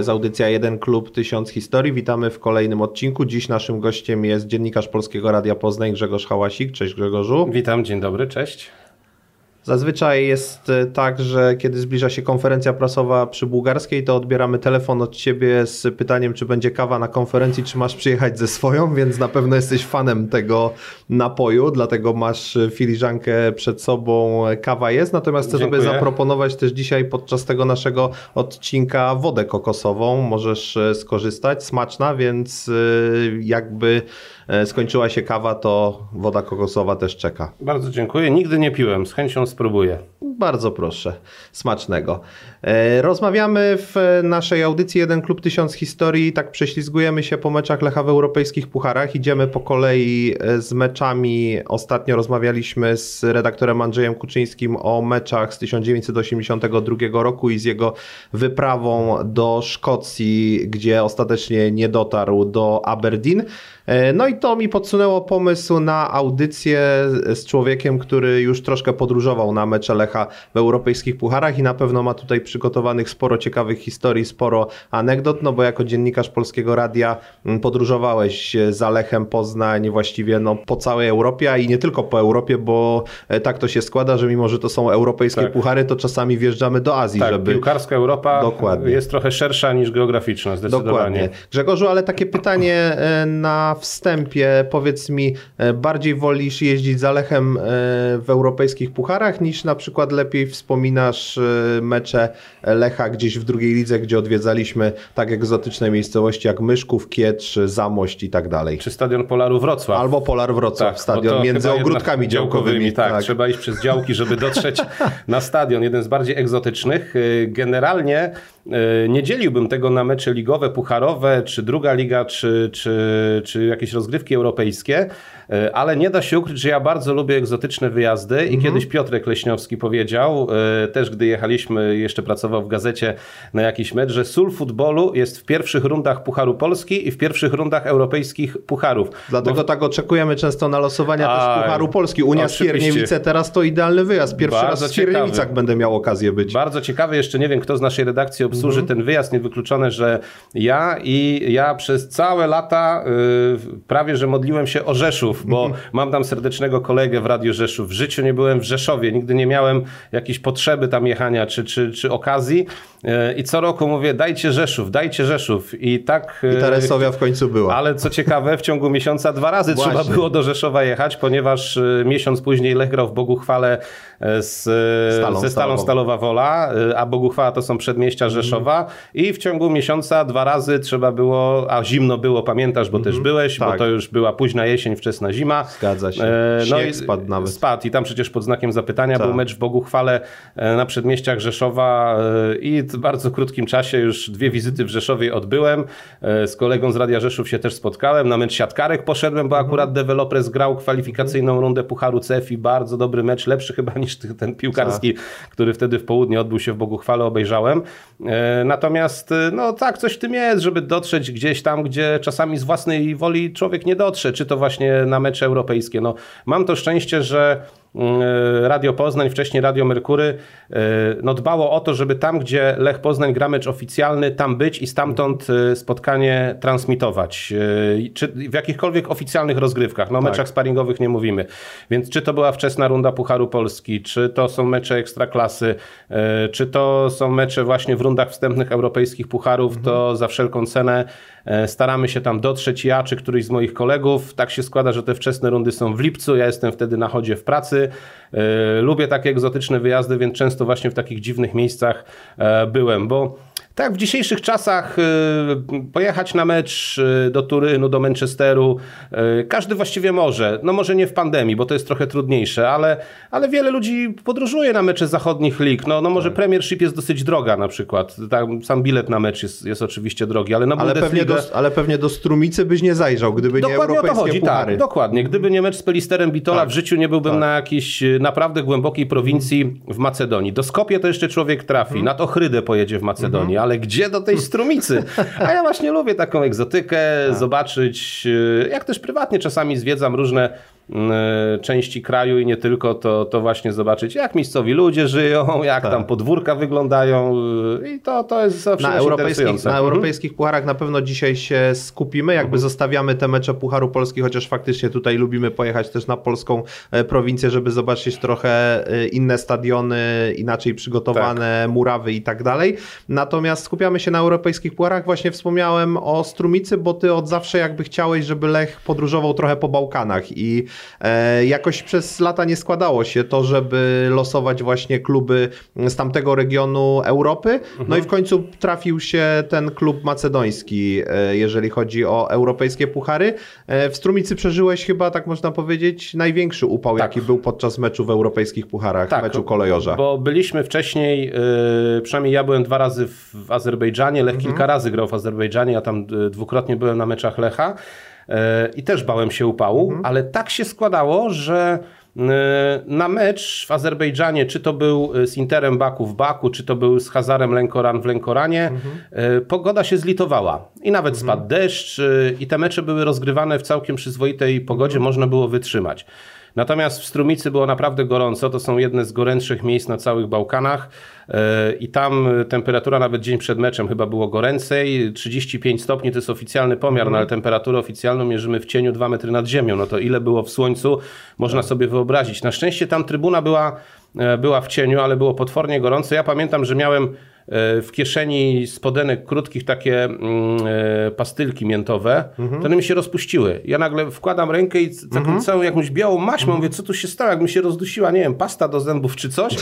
Jest audycja Jeden Klub Tysiąc Historii. Witamy w kolejnym odcinku. Dziś naszym gościem jest dziennikarz Polskiego Radia Poznań Grzegorz Hałasik. Cześć Grzegorzu. Witam, dzień dobry, cześć. Zazwyczaj jest e, tak, że kiedy zbliża się konferencja prasowa przy bułgarskiej, to odbieramy telefon od ciebie z pytaniem, czy będzie kawa na konferencji, czy masz przyjechać ze swoją, więc na pewno jesteś fanem tego napoju, dlatego masz filiżankę przed sobą, kawa jest. Natomiast chcę Dziękuję. sobie zaproponować też dzisiaj podczas tego naszego odcinka wodę kokosową. Możesz e, skorzystać, smaczna, więc e, jakby skończyła się kawa, to woda kokosowa też czeka. Bardzo dziękuję. Nigdy nie piłem, z chęcią spróbuję. Bardzo proszę, smacznego. E, rozmawiamy w naszej audycji Jeden Klub Tysiąc Historii. Tak prześlizgujemy się po meczach Lecha w europejskich pucharach. Idziemy po kolei e, z meczami. Ostatnio rozmawialiśmy z redaktorem Andrzejem Kuczyńskim o meczach z 1982 roku i z jego wyprawą do Szkocji, gdzie ostatecznie nie dotarł do Aberdeen. E, no i to mi podsunęło pomysł na audycję z człowiekiem, który już troszkę podróżował na mecze Lecha w europejskich pucharach i na pewno ma tutaj przygotowanych sporo ciekawych historii, sporo anegdot, no bo jako dziennikarz Polskiego Radia mm, podróżowałeś za Lechem Poznań właściwie no, po całej Europie, a i nie tylko po Europie, bo e, tak to się składa, że mimo, że to są europejskie tak. puchary, to czasami wjeżdżamy do Azji, tak, żeby... piłkarska Europa Dokładnie. jest trochę szersza niż geograficzna, zdecydowanie. Dokładnie. Grzegorzu, ale takie pytanie e, na wstępie, powiedz mi, e, bardziej wolisz jeździć za Lechem w europejskich pucharach, niż na przykład lepiej wspominasz mecze Lecha gdzieś w drugiej lidze, gdzie odwiedzaliśmy tak egzotyczne miejscowości jak Myszków, Kietrz, Zamość i tak dalej. Czy stadion Polaru Wrocław. Albo Polar Wrocław, tak, stadion między ogródkami działkowymi. Tak, tak, trzeba iść przez działki, żeby dotrzeć na stadion. Jeden z bardziej egzotycznych. Y, generalnie y, nie dzieliłbym tego na mecze ligowe, pucharowe, czy druga liga, czy, czy, czy jakieś rozgrywki europejskie. E, ale nie da się ukryć, że ja bardzo lubię egzotyczne wyjazdy i mhm. kiedyś Piotrek Leśniowski powiedział, e, też gdy jechaliśmy, jeszcze pracował w gazecie na jakiś mecz, że sól futbolu jest w pierwszych rundach Pucharu Polski i w pierwszych rundach europejskich pucharów. Dlatego Bo... tak oczekujemy często na losowania A, też Pucharu Polski. Unia Skierniewice teraz to idealny wyjazd. Pierwszy bardzo raz w Skierniewicach ciekawy. będę miał okazję być. Bardzo ciekawy, jeszcze nie wiem kto z naszej redakcji obsłuży mhm. ten wyjazd. Niewykluczone, że ja i ja przez całe lata yy, prawie, że modliłem się o Rzeszów bo mhm. mam tam serdecznego kolegę w Radiu Rzeszów. W życiu nie byłem w Rzeszowie, nigdy nie miałem jakiejś potrzeby tam jechania czy, czy, czy okazji. E, I co roku mówię, dajcie Rzeszów, dajcie Rzeszów. I tak. I ta Resowia w końcu była. Ale co ciekawe, w ciągu miesiąca dwa razy Właśnie. trzeba było do Rzeszowa jechać, ponieważ e, miesiąc później Lech grał w Boguchwale z, Stalą, ze Stalą Stalowa Wola, a Boguchwała to są przedmieścia mhm. Rzeszowa. I w ciągu miesiąca dwa razy trzeba było, a zimno było, pamiętasz, bo też mhm. byłeś, tak. bo to już była późna jesień, wczesna zima. Zgadza się. E, no i spadł nawet. Spadł i tam przecież pod znakiem zapytania tak. był mecz w Boguchwale e, na przedmieściach Rzeszowa e, i w bardzo krótkim czasie już dwie wizyty w Rzeszowie odbyłem. Z kolegą z Radia Rzeszów się też spotkałem. Na mecz siatkarek poszedłem, bo akurat mhm. developers grał kwalifikacyjną rundę Pucharu CEFI. Bardzo dobry mecz, lepszy chyba niż ten piłkarski, tak. który wtedy w południe odbył się w Boguchwale, obejrzałem. Natomiast no tak, coś w tym jest, żeby dotrzeć gdzieś tam, gdzie czasami z własnej woli człowiek nie dotrze. Czy to właśnie na mecze europejskie. No, mam to szczęście, że Radio Poznań, wcześniej Radio Merkury, e, no dbało o to, żeby tam, gdzie Lech Poznań gra mecz oficjalny, tam być i stamtąd e, spotkanie transmitować. E, czy w jakichkolwiek oficjalnych rozgrywkach, no tak. meczach sparingowych nie mówimy. Więc czy to była wczesna runda Pucharu Polski, czy to są mecze ekstraklasy, czy to są mecze właśnie w rundach wstępnych europejskich pucharów, mhm. to za wszelką cenę staramy się tam dotrzeć ja, czy któryś z moich kolegów. Tak się składa, że te wczesne rundy są w lipcu, ja jestem wtedy na chodzie w pracy, E, lubię takie egzotyczne wyjazdy, więc często właśnie w takich dziwnych miejscach e, byłem, bo tak, w dzisiejszych czasach y, pojechać na mecz y, do Turynu, do Manchesteru, y, każdy właściwie może. No może nie w pandemii, bo to jest trochę trudniejsze, ale, ale wiele ludzi podróżuje na mecze zachodnich lig. No, no może tak. Premiership jest dosyć droga na przykład. Tam, sam bilet na mecz jest, jest oczywiście drogi, ale na ale pewnie, do, ale pewnie do Strumicy byś nie zajrzał, gdyby dokładnie nie europejskie o to chodzi, tak, puchary. Tak, dokładnie. Gdyby nie mecz z Pelisterem Bitola, tak. w życiu nie byłbym tak. na jakiejś naprawdę głębokiej prowincji w Macedonii. Do Skopie to jeszcze człowiek trafi. Hmm. Nad Ochrydę pojedzie w Macedonii, hmm ale gdzie do tej strumicy? A ja właśnie lubię taką egzotykę, tak. zobaczyć. E, jak też prywatnie czasami zwiedzam różne części kraju i nie tylko, to, to właśnie zobaczyć, jak miejscowi ludzie żyją, jak tak. tam podwórka wyglądają i to, to jest zawsze na europejskich, na mhm. europejskich pucharach na pewno dzisiaj się skupimy, jakby mhm. zostawiamy te mecze Pucharu Polski, chociaż faktycznie tutaj lubimy pojechać też na polską e, prowincję, żeby zobaczyć trochę e, inne stadiony, inaczej przygotowane, tak. murawy i tak dalej. Natomiast skupiamy się na europejskich pucharach. Właśnie wspomniałem o Strumicy, bo ty od zawsze jakby chciałeś, żeby Lech podróżował trochę po Bałkanach i jakoś przez lata nie składało się to, żeby losować właśnie kluby z tamtego regionu Europy. Mhm. No i w końcu trafił się ten klub macedoński, e, jeżeli chodzi o europejskie puchary. E, w Strumicy przeżyłeś chyba, tak można powiedzieć, największy upał, tak. jaki był podczas meczu w europejskich pucharach, tak, meczu kolejorza. Bo byliśmy wcześniej, przynajmniej ja byłem dwa razy w Azerbejdżanie, Lech mhm. kilka razy grał w Azerbejdżanie, ja tam dwukrotnie byłem na meczach Lecha i też bałem się upału, mhm. ale tak się składało, że E, na mecz w Azerbejdżanie, czy to był z Interem Baku w Baku, czy to był z Hazarem Lenkoran w Lenkoranie, mhm. E, pogoda się zlitowała i nawet mhm. spadł deszcz e, i te mecze były rozgrywane w całkiem przyzwoitej pogodzie, mhm. można było wytrzymać. Natomiast w Strumicy było naprawdę gorąco, to są jedne z gorętszych miejsc na całych Bałkanach e, i tam temperatura nawet dzień przed meczem chyba było goręcej, 35 stopni to jest oficjalny pomiar, mm. no ale temperaturę oficjalną mierzymy w cieniu 2 metry nad ziemią, no to ile było w słońcu, można tak. sobie wyobrazić. Na szczęście tam trybuna była, e, była w cieniu, ale było potwornie gorąco. Ja pamiętam, że miałem w kieszeni spodenek krótkich takie mm, e, pastylki miętowe, mhm. to one mi się rozpuściły. Ja nagle wkładam rękę i taką mhm. całą jakąś białą maśmą, mhm. mówię, co tu się stało, jak mi się rozdusiła, nie wiem, pasta do zębów czy coś,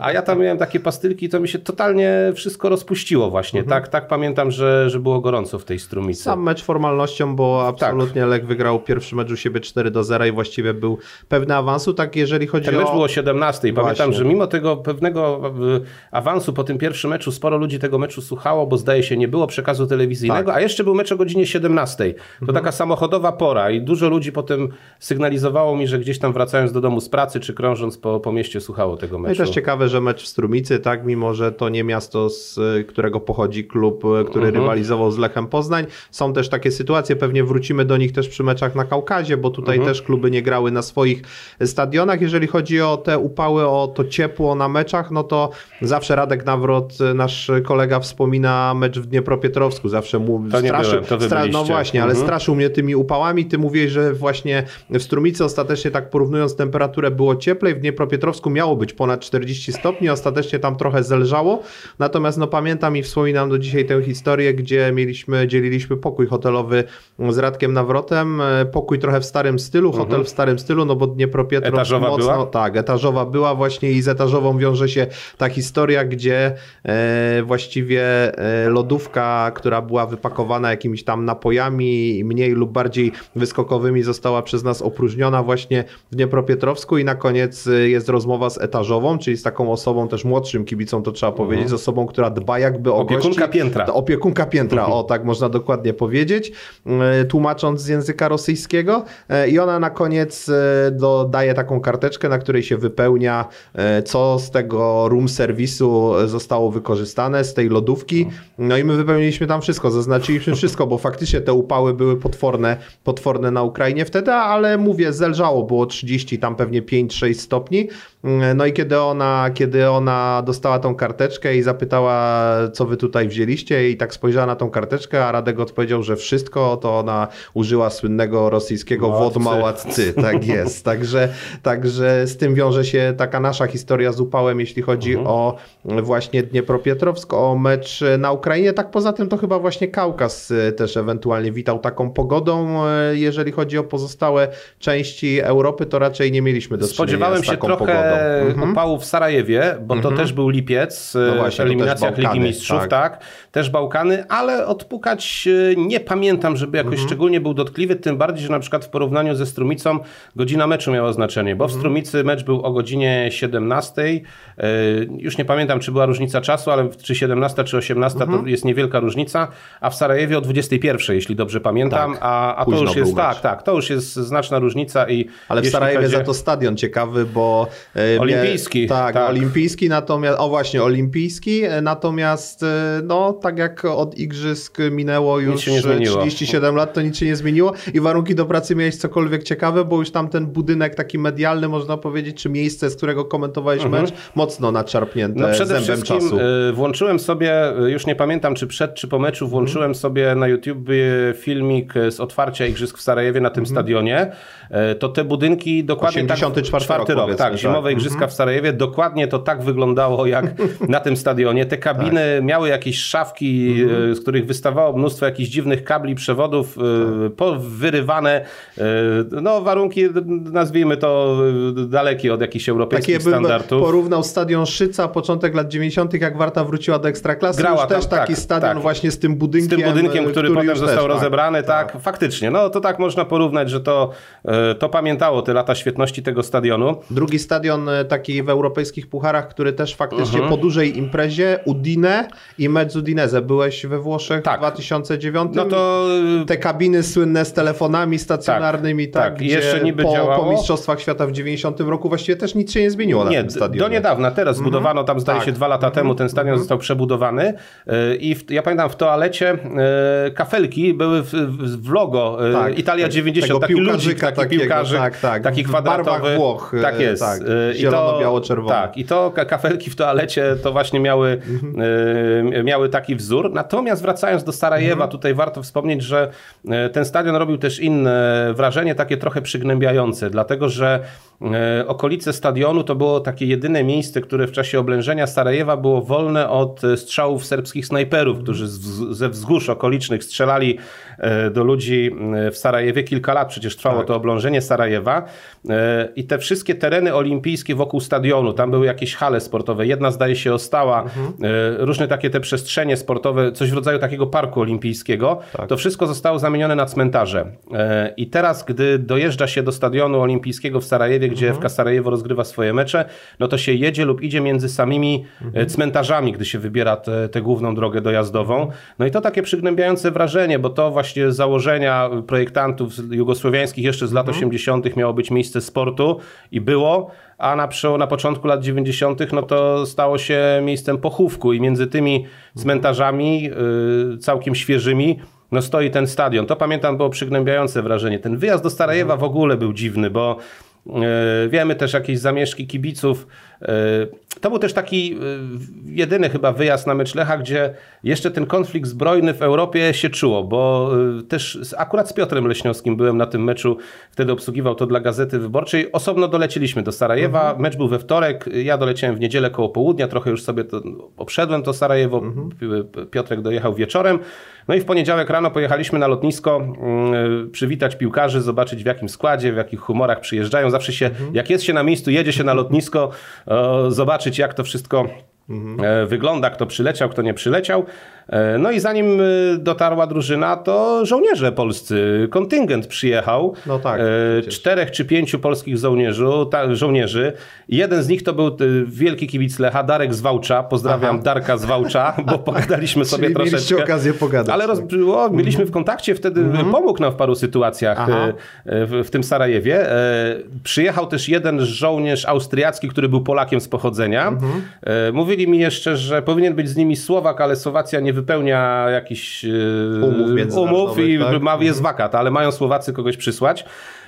a ja tam miałem takie pastylki, to mi się totalnie wszystko rozpuściło właśnie. Mhm. Tak, tak pamiętam, że, że było gorąco w tej strumicy. Sam mecz formalnością, bo absolutnie tak. Lech wygrał pierwszy mecz u siebie 4 do 0 i właściwie był pewny awansu, tak jeżeli chodzi Ten o... Ten mecz było 17 i pamiętam, że mimo tego pewnego e, awansu po tym pierwszym meczu sporo ludzi tego meczu słuchało, bo zdaje się nie było przekazu telewizyjnego, tak. a jeszcze był mecz o godzinie 17. To mhm. taka samochodowa pora i dużo ludzi potem sygnalizowało mi, że gdzieś tam wracając do domu z pracy czy krążąc po, po mieście słuchało tego meczu. No i też ciekawe, że mecz w Strumicy, tak, mimo że to nie miasto, z którego pochodzi klub, który mhm. rywalizował z Lechem Poznań. Są też takie sytuacje, pewnie wrócimy do nich też przy meczach na Kaukazie, bo tutaj mhm. też kluby nie grały na swoich stadionach. Jeżeli chodzi o te upały, o to ciepło na meczach, no to zawsze Radek Nawrot, nasz kolega wspomina mecz w Dniepropietrowsku, zawsze mu to straszył, to stra no właśnie, ale mhm. straszył mnie tymi upałami, ty mówisz, że właśnie w Strumicy ostatecznie tak porównując temperaturę było cieplej, w Dniepropietrowsku miało być ponad 40 stopni, ostatecznie tam trochę zelżało, natomiast no pamiętam i wspominam do dzisiaj tę historię, gdzie mieliśmy, dzieliliśmy pokój hotelowy z Radkiem Nawrotem, pokój trochę w starym stylu, hotel mhm. w starym stylu, no bo Dniepropietrowsk etażowa mocno, była? tak, etażowa była właśnie i z etażową wiąże się ta historia, gdzie e, właściwie e, lodówka, która była wypakowana jakimiś tam napojami mniej lub bardziej wyskokowymi została przez nas opróżniona właśnie w Dniepropietrowsku i na koniec e, jest rozmowa z etażową, czyli z taką osobą też młodszym kibicą, to trzeba powiedzieć, z osobą, która dba jakby o Opiekunka gości. piętra. Opiekunka piętra, o tak można dokładnie powiedzieć, e, tłumacząc z języka rosyjskiego i ona na koniec dodaje taką karteczkę, na której się wypełnia, co z tego room serwisu zostało wykorzystane, z tej lodówki. No i my wypełniliśmy tam wszystko, zaznaczyliśmy wszystko, bo faktycznie te upały były potworne, potworne na Ukrainie wtedy, ale mówię, zelżało, było 30, tam pewnie 5-6 stopni. No i kiedy ona, kiedy ona dostała tą karteczkę i zapytała, co wy tutaj wzięliście i tak spojrzała na tą karteczkę, a Radek odpowiedział, że wszystko, to ona użyła słynnego rosyjskiego wodmałatcy. Tak jest. Także, także z tym wiąże się taka nasza historia z upałem, jeśli chodzi mhm. o właśnie Dniepropietrowsk, o mecz na Ukrainie. Tak poza tym to chyba właśnie Kaukaz y, też ewentualnie witał taką pogodą. Y, jeżeli chodzi o pozostałe części Europy, to raczej nie mieliśmy do Spodziewałem się trochę mhm. opału w Sarajewie, bo mhm. to też był lipiec no właśnie, w eliminacjach Ligi Mistrzów, tak. tak. Też Bałkany, ale odpukać e, nie pamiętam, żeby jakoś mhm. szczególnie był dotkliwy, tym bardziej, że na przykład w porównaniu ze Strumicą godzina meczu miała znaczenie, bo w mhm. Strumicy mecz był o godzinie 17. E, już nie pamiętam, czy była różnica czasu, ale czy 17, czy 18 to mhm. jest niewielka różnica, a w Sarajewie o 21, jeśli dobrze pamiętam, tak. a, a to już jest tak, tak, to już jest znaczna różnica i ale w Sarajewie chodzi... za to stadion ciekawy, bo Olimpijski. Tak, tak, olimpijski, natomiast, o właśnie, olimpijski, natomiast no, tak jak od igrzysk minęło już 37 lat, to nic się nie zmieniło i warunki do pracy miałeś cokolwiek ciekawe, bo już tam ten budynek taki medialny, można powiedzieć, czy miejsce, z którego komentowałeś mhm. mecz, mocno naczarpnięte no przede zębem czasu. Włączyłem sobie, już nie pamiętam, czy przed, czy po meczu, włączyłem mhm. sobie na YouTube filmik z otwarcia igrzysk w Sarajewie na tym mhm. stadionie. To te budynki dokładnie 84 tak, rok, rok tak, zimowe tak. igrzyska w Sarajewie, dokładnie to tak wyglądało jak na tym stadionie. Te kabiny tak. miały jakieś szafki, mhm. z których wystawało mnóstwo jakichś dziwnych kabli, przewodów, tak. wyrywane. No warunki, nazwijmy to dalekie od jakichś europejskich Takie standardów. porównał stadion Szyca, początek lat 90., jak Warta wróciła do Ekstraklasy, Grała już tam, też taki tak, stadion tak. właśnie z tym budynkiem. Z tym budynkiem, który, który potem został tak. rozebrany, tak, tak, faktycznie. No to tak można porównać, że to, e, to pamiętało te lata świetności tego stadionu. Drugi stadion e, taki w europejskich pucharach, który też faktycznie mhm. po dużej imprezie, Udine i mecz z Udinese. Byłeś we Włoszech tak. w 2009? No to... Te kabiny słynne z telefonami stacjonarnymi, tak, tak, tak jeszcze niby po, działało. po Mistrzostwach Świata w 90 roku właściwie też nic się nie zmieniło nie, na tym stadionie. do niedawna, teraz mhm. zbudowano tam zdaje tak. się dwa lata mhm. temu, ten stadion został przebudowany e, i w, ja pamiętam w toalecie kafelki były w, w logo tak, Italia 90, taki ludzik, taki takiego, piłkarzyk, tak, tak, taki kwadratowy. Włoch, tak jest. Tak, zielono-biało-czerwone. Tak, i to kafelki w toalecie to właśnie miały, mhm. y, miały taki wzór. Natomiast wracając do Sarajewa, mhm. tutaj warto wspomnieć, że e, ten stadion robił też inne wrażenie, takie trochę przygnębiające, dlatego że okolice stadionu to było takie jedyne miejsce, które w czasie oblężenia Sarajewa było wolne od strzałów serbskich snajperów, którzy ze wzgórz okolicznych strzelali do ludzi w Sarajewie. Kilka lat przecież trwało tak. to oblężenie Sarajewa i te wszystkie tereny olimpijskie wokół stadionu, tam były jakieś hale sportowe, jedna zdaje się ostała, mhm. różne takie te przestrzenie sportowe, coś w rodzaju takiego parku olimpijskiego, tak. to wszystko zostało zamienione na cmentarze. E, I teraz, gdy dojeżdża się do stadionu olimpijskiego w Sarajewie, gdzie mhm. FK Sarajewo rozgrywa swoje mecze, no to się jedzie lub idzie między samymi e, mhm. cmentarzami, gdy się wybiera tę główną drogę dojazdową. No i to takie przygnębiające wrażenie, bo to właśnie założenia projektantów jugosłowiańskich jeszcze z lat mhm. 80. miało być miejsce sportu i było, a na, na początku lat 90. no to stało się miejscem pochówku i między tymi cmentarzami yy, całkiem świeżymi no stoi ten stadion. To pamiętam było przygnębiające wrażenie. Ten wyjazd do Starajewa w ogóle był dziwny, bo wiemy też jakieś zamieszki kibiców to był też taki y, jedyny chyba wyjazd na mecz Lecha, gdzie jeszcze ten konflikt zbrojny w Europie się czuło, bo y, też akurat z Piotrem Leśniowskim byłem na tym meczu, wtedy obsługiwał to dla Gazety Wyborczej. Osobno doleciliśmy do Sarajewa, mhm. mecz był we wtorek, ja doleciałem w niedzielę koło południa, trochę już sobie to obszedłem to Sarajewo, mhm. Piotrek dojechał wieczorem. No i w poniedziałek rano pojechaliśmy na lotnisko yy, przywitać piłkarzy, zobaczyć w jakim składzie, w jakich humorach przyjeżdżają. Zawsze się, mhm. jak jest się na miejscu, jedzie się na lotnisko, zobaczyć jak to wszystko mhm. wygląda, kto przyleciał, kto nie przyleciał. E, no i zanim e, dotarła drużyna, to żołnierze polscy, kontyngent przyjechał. No tak. Czterech czy pięciu polskich żołnierzy, ta, żołnierzy. Jeden z nich to był wielki kibic Lecha, Darek Zwałcza. Pozdrawiam Aha. Darka Zwałcza, bo pogadaliśmy sobie Czyli troszeczkę. Mieliście okazję pogadać. Ale roz... o, byliśmy w kontakcie wtedy, mhm. pomógł nam w paru sytuacjach w, w, tym Sarajewie. Przyjechał też jeden żołnierz austriacki, który był Polakiem z pochodzenia. Mhm. Mówili mi jeszcze, że powinien być z nimi Słowak, ale Słowacja nie wypełnia jakiś e, umów, umów i tak? ma, jest mhm. wakat, ale mają Słowacy kogoś przysłać.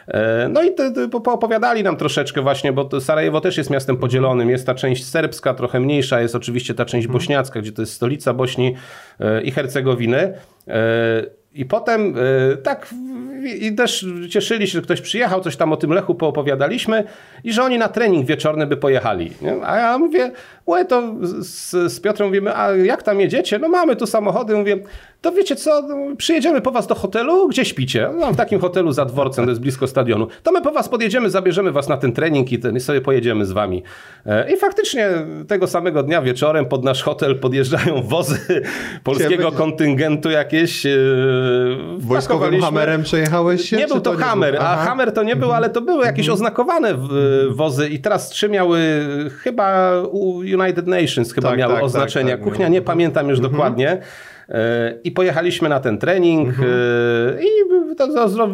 E, no i poopowiadali nam troszeczkę właśnie, bo Sarajewo też jest miastem podzielonym. Jest ta część serbska, trochę mniejsza, jest oczywiście ta część mhm. bośniacka, gdzie to jest stolica Bośni e, i Hercegowiny. I potem tak i też cieszyli się, że ktoś przyjechał, coś tam o tym Lechu poopowiadaliśmy i że oni na trening wieczorny by pojechali. A ja mówię, Łe, to z, z Piotrem mówimy, a jak tam jedziecie? No mamy tu samochody. Mówię, to wiecie co, no, przyjedziemy po was do hotelu, gdzie śpicie? No, w takim hotelu za dworcem, to jest blisko stadionu. To my po was podjedziemy, zabierzemy was na ten trening i, ten, i sobie pojedziemy z wami. E, I faktycznie tego samego dnia wieczorem pod nasz hotel podjeżdżają wozy polskiego kontyngentu jakieś. E, Wojskowym Hammerem przejechałeś się? Nie był to, to Hammer, a Hammer to nie był, ale to były jakieś mhm. oznakowane wozy i teraz trzy miały chyba United Nations chyba tak, miało tak, oznaczenia. Tak, tak, Kuchnia nie pamiętam już mhm. dokładnie. E, I pojechaliśmy na ten trening mhm. E, i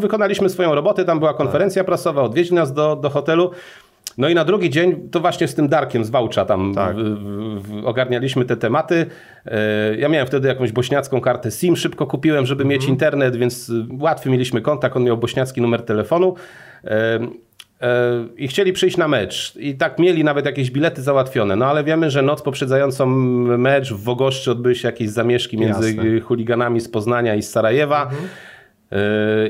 wykonaliśmy swoją robotę. Tam była konferencja prasowa, odwiedził nas do, do hotelu. No i na drugi dzień to właśnie z tym Darkiem z Wałcza tam tak. w, w, ogarnialiśmy te tematy. E, ja miałem wtedy jakąś bośniacką kartę SIM, szybko kupiłem, żeby mieć mhm. internet, więc łatwy mieliśmy kontakt, on miał bośniacki numer telefonu i chcieli przyjść na mecz. I tak mieli nawet jakieś bilety załatwione. No ale wiemy, że noc poprzedzającą mecz w Wogoszczy odbyły się jakieś zamieszki między Jasne. chuliganami z Poznania i z Sarajewa. Mhm.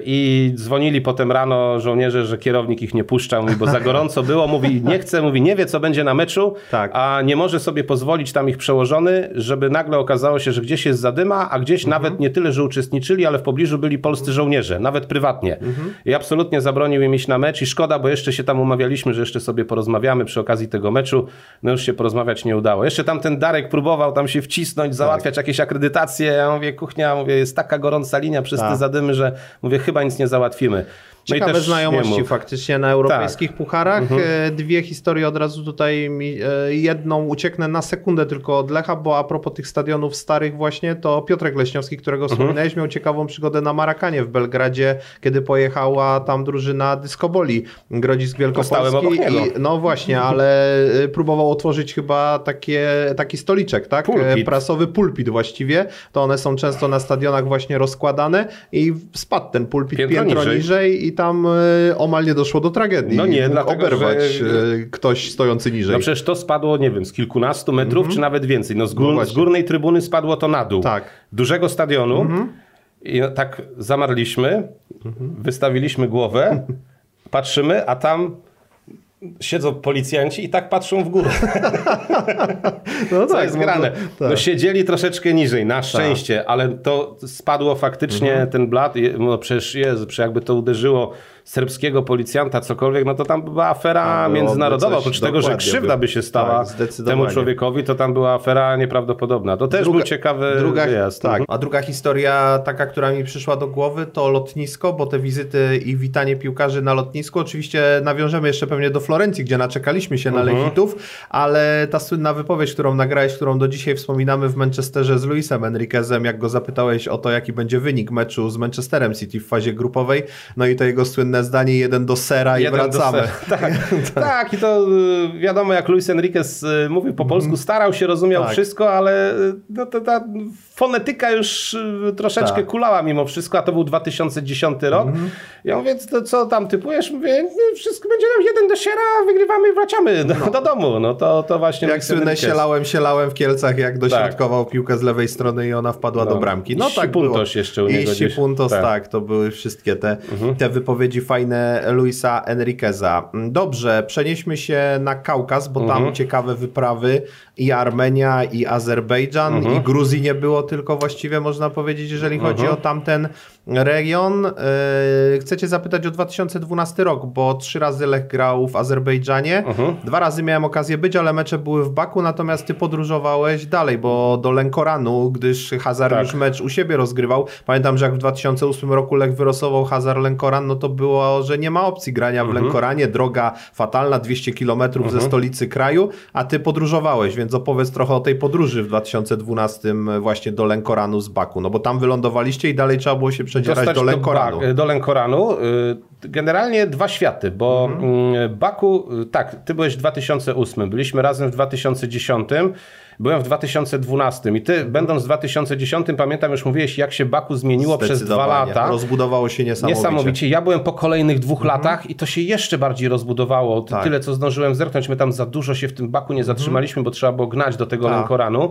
I dzwonili potem rano żołnierze, że kierownik ich nie puszczał, bo za gorąco było. Mówi, nie chce, mówi, nie wie, co będzie na meczu, tak. a nie może sobie pozwolić tam ich przełożony, żeby nagle okazało się, że gdzieś jest zadyma, a gdzieś mhm. nawet nie tyle, że uczestniczyli, ale w pobliżu byli polscy żołnierze, nawet prywatnie. Mhm. I absolutnie zabronił im iść na mecz i szkoda, bo jeszcze się tam umawialiśmy, że jeszcze sobie porozmawiamy przy okazji tego meczu. No już się porozmawiać nie udało. Jeszcze tam ten Darek próbował tam się wcisnąć, załatwiać tak. jakieś akredytacje. Ja mówię, kuchnia, mówię, jest taka gorąca linia przez tak. te zadymy, że mówię, chyba nic nie załatwimy. No Ciekawe znajomości faktycznie na europejskich tak. pucharach. Mhm. E, dwie historie od razu tutaj mi, e, jedną ucieknę na sekundę tylko od Lecha, bo a propos tych stadionów starych właśnie, to Piotrek Leśniowski, którego mhm. wspominałeś, miał ciekawą przygodę na Marakanie w Belgradzie, kiedy pojechała tam drużyna Dyskoboli Grodzisk Wielkopolski. I, no właśnie, ale e, próbował otworzyć chyba takie, taki stoliczek, tak? Pulpit. Prasowy pulpit właściwie. To one są często na stadionach właśnie rozkładane i spadł ten pulpit piętro, piętro niżej. niżej i tam e, omal nie doszło do tragedii. No nie, dlatego, oberwać że... Ktoś stojący niżej. No przecież to spadło, nie wiem, z kilkunastu metrów, mm -hmm. czy nawet więcej. No z, gór, no z, górnej trybuny spadło to na dół. Tak. Dużego stadionu. Mm -hmm. I tak zamarliśmy, mm -hmm. wystawiliśmy głowę, patrzymy, a tam siedzą policjanci i tak patrzą w górę. no Co tak, jest grane? No, tak. siedzieli troszeczkę niżej, na tak. szczęście, tak. ale to spadło faktycznie mhm. ten blat. No przecież jest, jakby to uderzyło serbskiego policjanta, cokolwiek, no to tam była afera międzynarodowa. Oprócz tego, że krzywda by się stała tak, temu człowiekowi, to tam była afera nieprawdopodobna. To też druga, był ciekawy druga, wyjazd. Tak. A druga historia, taka, która mi przyszła do głowy, to lotnisko, bo te wizyty i witanie piłkarzy na lotnisku, oczywiście nawiążemy jeszcze pewnie do Florencji, gdzie naczekaliśmy się na mhm. Lechitów, ale ta słynna wypowiedź, którą nagrałeś, którą do dzisiaj wspominamy w Manchesterze z Luisem Enriquezem, jak go zapytałeś o to, jaki będzie wynik meczu z Manchesterem City w fazie grupowej, no i to jego słynne zdanie jeden do sera jeden i wracamy. Tak, tak, i to y, wiadomo, jak Luis Enriquez y, mówił po polsku, mhm. starał się, rozumiał tak. wszystko, ale y, no, to, ta fonetyka już troszeczkę tak. kulała mimo wszystko, a to był 2010 rok. Mhm. Ja mówię, to co tam typujesz? Mówię, wszystko będzie nam jeden do siera, wygrywamy i wracamy do, no. do domu. No to, to właśnie... Jak słynne sielałem, sielałem w Kielcach, jak dośrodkował tak. piłkę z lewej strony i ona wpadła no. do bramki. No I tak Puntos jeszcze u niego. I Puntos, tak. tak. to były wszystkie te, mhm. te wypowiedzi fajne Luisa Enriqueza. Dobrze, przenieśmy się na Kaukaz, bo mhm. tam ciekawe wyprawy i Armenia, i Azerbejdżan, mhm. i Gruzji nie było tylko właściwie, można powiedzieć, jeżeli chodzi mhm. o tamten region. Yy, chcecie zapytać o 2012 rok, bo trzy razy Lech grał w Azerbejdżanie. Mhm. Dwa razy miałem okazję być, ale mecze były w Baku, natomiast ty podróżowałeś dalej, bo do Lenkoranu, gdyż Hazar tak. już mecz u siebie rozgrywał. Pamiętam, że jak w 2008 roku Lech wyrosował Hazar Lenkoran, no to było, że nie ma opcji grania w mhm. Lenkoranie. Droga fatalna, 200 km mhm. ze stolicy kraju, a ty podróżowałeś, więc opowiedz trochę o tej podróży w 2012 właśnie do Lenkoranu z Baku, no bo tam wylądowaliście i dalej trzeba było się przedzierać do Lenkoranu. Do, do Lenkoranu. Y, generalnie dwa światy, bo mhm. Y, Baku, y, tak, ty byłeś w 2008, byliśmy razem w 2010. Byłem w 2012 i ty, będąc w 2010, pamiętam, już mówiłeś, jak się Baku zmieniło przez dwa lata. Rozbudowało się niesamowicie. Niesamowicie. Ja byłem po kolejnych dwóch mhm. latach i to się jeszcze bardziej rozbudowało. Tak. Tyle, co zdążyłem zerknąć, my tam za dużo się w tym Baku nie zatrzymaliśmy, mhm. bo trzeba było gnać do tego tak. Lenkoranu.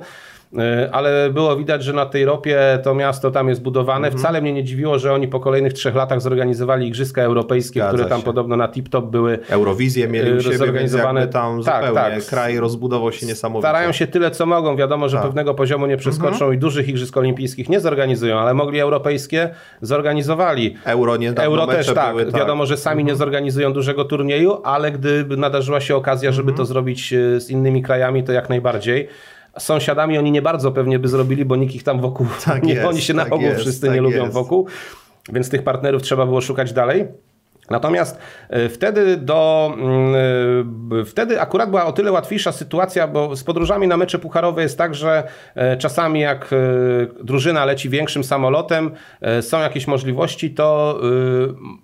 E, ale było widać, że na tej ropie to miasto tam jest budowane. Mhm. Wcale mnie nie dziwiło, że oni po kolejnych trzech latach zorganizowali Igrzyska Europejskie, Zgadza które tam się. podobno na tip-top były Eurowizję mieli u siebie, zorganizowane. tam tak, zupełnie tak. kraj rozbudował się niesamowicie. Starają się tyle, co mogą. Wiadomo, że tak. pewnego poziomu nie przeskoczą mhm. i dużych Igrzysk Olimpijskich nie zorganizują, ale mogli europejskie, zorganizowali. Euro nie Euro też tak. Były, tak. Wiadomo, że sami mhm. nie zorganizują dużego turnieju, ale gdyby nadarzyła się okazja, żeby mhm. to zrobić e, z innymi krajami, to jak najbardziej sąsiadami oni nie bardzo pewnie by zrobili, bo nikt ich tam wokół, tak nie, jest, oni się na tak ogół jest, wszyscy tak nie jest. lubią wokół, więc tych partnerów trzeba było szukać dalej. Natomiast e, wtedy do mm, e, wtedy akurat była o tyle łatwiejsza sytuacja, bo z podróżami na mecze pucharowe jest tak, że e, czasami jak drużyna leci większym samolotem, są jakieś możliwości, to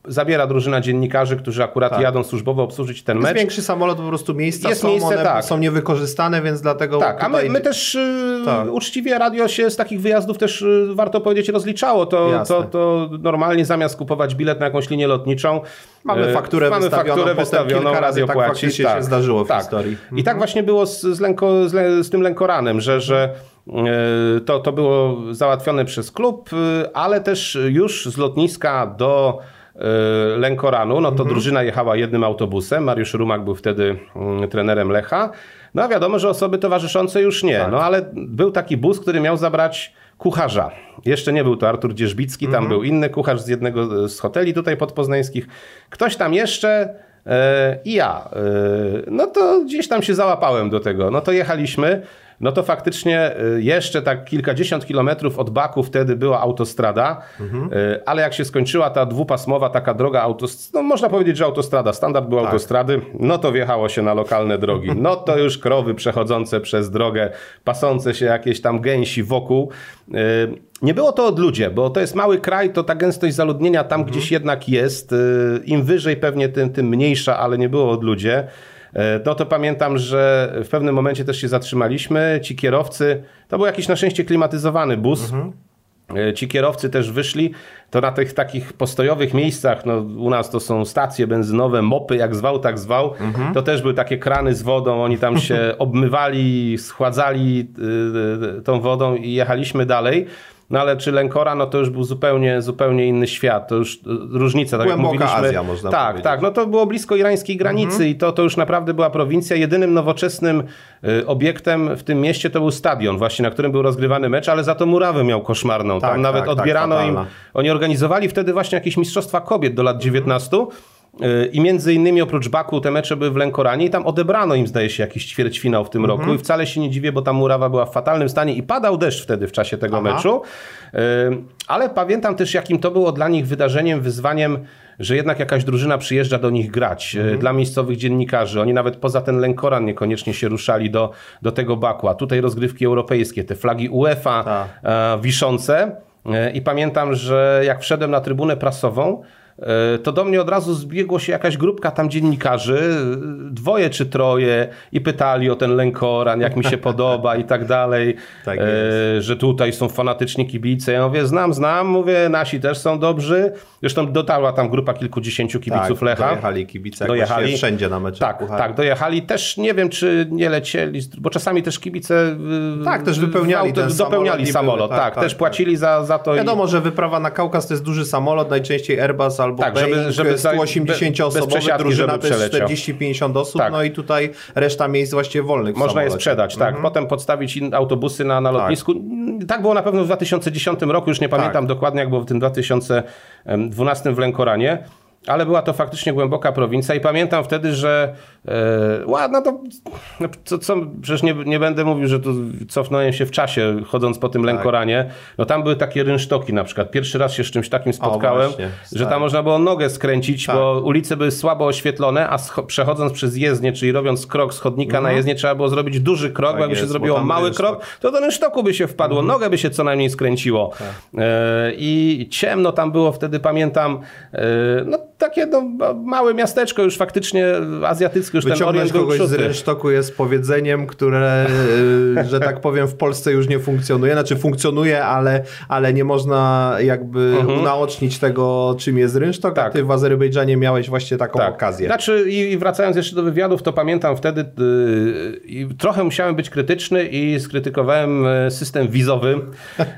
zabiera drużyna dziennikarzy, którzy akurat tak. jadą służbowo obsłużyć ten mecz. Jest większy samolot, po prostu miejsca jest są, miejsce, one tak. są niewykorzystane, więc dlatego Tak, a my, my też tak. uczciwie radio się z takich wyjazdów też warto powiedzieć rozliczało. To, to, to normalnie zamiast kupować bilet na jakąś linię lotniczą, Mamy e, fakturę Mamy wystawioną, fakturę wystawioną radio tak płaci. Tak, się zdarzyło w tak. historii. I tak właśnie było z, z, lęko, z, z tym lękoranem, że, że e, to, to było załatwione przez klub, e, ale też już z lotniska do Lękoranu, no to mhm. drużyna jechała jednym autobusem. Mariusz Rumak był wtedy mm, trenerem Lecha. No a wiadomo, że osoby towarzyszące już nie. Tak. No ale był taki bus, który miał zabrać kucharza. Jeszcze nie był to Artur Dzierzbicki, tam mm -hmm. był inny kucharz z jednego z hoteli tutaj podpoznańskich. Ktoś tam jeszcze e, i ja. E, no to gdzieś tam się załapałem do tego. No to jechaliśmy no to faktycznie y, jeszcze tak kilkadziesiąt kilometrów od Baku wtedy była autostrada, mhm. ale jak się skończyła ta dwupasmowa taka droga autostrada, no można powiedzieć, że autostrada, standard był tak. autostrady, no to wjechało się na lokalne drogi. No to już krowy przechodzące przez drogę, pasące się jakieś tam gęsi wokół. Y, nie było to od ludzie, bo to jest mały kraj, to ta gęstość zaludnienia tam mhm. gdzieś jednak jest. Im wyżej pewnie tym, tym mniejsza, ale nie było od ludzie. E, no to pamiętam, że w pewnym momencie też się zatrzymaliśmy. Ci kierowcy, to był jakiś na szczęście klimatyzowany bus. Mhm. E, ci kierowcy też wyszli, to na tych takich postojowych miejscach, no u nas to są stacje benzynowe, mopy, jak zwał, tak zwał, mhm. to też były takie krany z wodą, oni tam się obmywali, schładzali y, y, tą wodą i jechaliśmy dalej. No ale czy Lenkora, no to już był zupełnie, zupełnie inny świat. To już e, różnica, tak Głęboka jak mówiliśmy. Azja, można tak, powiedzieć. Tak, no to było blisko irańskiej granicy mhm. i to, to już naprawdę była prowincja. Jedynym nowoczesnym e, obiektem w tym mieście to był stadion, właśnie na którym był rozgrywany mecz, ale za to murawę miał koszmarną. Tam tak, nawet tak, tak odbierano tak, im. Oni organizowali wtedy właśnie jakieś mistrzostwa kobiet do lat 19. Mhm. I między innymi oprócz Baku te mecze były w Lękoranie i tam odebrano im zdaje się jakiś ćwierćfinał w tym mhm. roku i wcale się nie dziwię, bo ta murawa była w fatalnym stanie i padał deszcz wtedy w czasie tego Aha. meczu. Ale pamiętam też jakim to było dla nich wydarzeniem, wyzwaniem, że jednak jakaś drużyna przyjeżdża do nich grać. Mhm. Dla miejscowych dziennikarzy. Oni nawet poza ten Lękoran niekoniecznie się ruszali do, do tego Baku. A tutaj rozgrywki europejskie, te flagi UEFA Ta. wiszące. E, I pamiętam, że jak wszedłem na trybunę prasową, E, to do mnie od razu zbiegło się jakaś grupka tam dziennikarzy, dwoje czy troje i pytali o ten lękoran, jak mi się podoba i tak dalej, tak e, że tutaj są fanatyczni kibice. Ja mówię, znam, znam, mówię, nasi też są dobrzy. Zresztą dotarła tam grupa kilkudziesięciu kibiców tak, Lecha. dojechali kibice dojechali. wszędzie na mecze. Tak, tak, dojechali. Też nie wiem, czy nie lecieli, bo czasami też kibice y, tak, też wypełniali, auto, dopełniali samolot. samolot tak, tak, tak, też płacili za, za to. Wiadomo, i... że wyprawa na Kaukaz to jest duży samolot, najczęściej Airbus albo tak, Boeing, żeby, żeby 180-osobowy, drużyna to jest 40-50 osób, tak. no i tutaj reszta miejsc właściwie wolnych Można je sprzedać, tak. Mhm. Potem podstawić autobusy na, na tak. lotnisku. Tak. tak było na pewno w 2010 roku, już nie pamiętam tak. dokładnie, jak było w tym 2012 w Lękoranie ale była to faktycznie głęboka prowincja i pamiętam wtedy, że e, ładno to, no, co, co, przecież nie, nie będę mówił, że tu cofnąłem się w czasie, chodząc po tym tak. Lękoranie, no tam były takie rynsztoki na przykład. Pierwszy raz się z czymś takim spotkałem, o, że tam można było nogę skręcić, tak. bo ulice były słabo oświetlone, a przechodząc przez jezdnię, czyli robiąc krok z chodnika mhm. na jezdnię, trzeba było zrobić duży krok, tak bo jakby jest, się zrobiło mały krok, to do rynsztoku by się wpadło, mhm. nogę by się co najmniej skręciło. Tak. E, I ciemno tam było wtedy, pamiętam, e, no takie no, małe miasteczko już faktycznie azjatyckie, już Wyciągnąć ten kogoś z rynsztoku jest powiedzeniem, które, e, że tak powiem, w Polsce już nie funkcjonuje. Znaczy funkcjonuje, ale, ale nie można jakby mhm. unaocznić tego, czym jest rynsztok, tak. a ty w Azerbejdżanie miałeś właśnie taką tak. okazję. Znaczy i wracając jeszcze do wywiadów, to pamiętam wtedy yy, trochę musiałem być krytyczny i skrytykowałem e, system wizowy,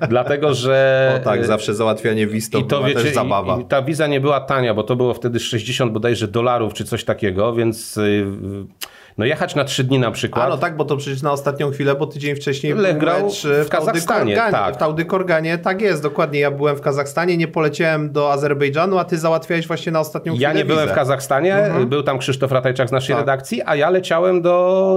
dlatego że... O tak, zawsze załatwianie wiz to, i to wiecie, też zabawa. I, I ta wiza nie była tania, bo to było wtedy 60 bodajże dolarów czy coś takiego, więc y, No jechać na trzy dni na przykład. A no tak, bo to przecież na ostatnią chwilę, bo tydzień wcześniej Lech grał w, w Kazachstanie. Tak. W Taudykorganie, tak jest, dokładnie. Ja byłem w Kazachstanie, nie poleciałem do Azerbejdżanu, a ty załatwiałeś właśnie na ostatnią chwilę Ja nie wizę. byłem w Kazachstanie, mhm. był tam Krzysztof Ratajczak z naszej tak. redakcji, a ja leciałem do,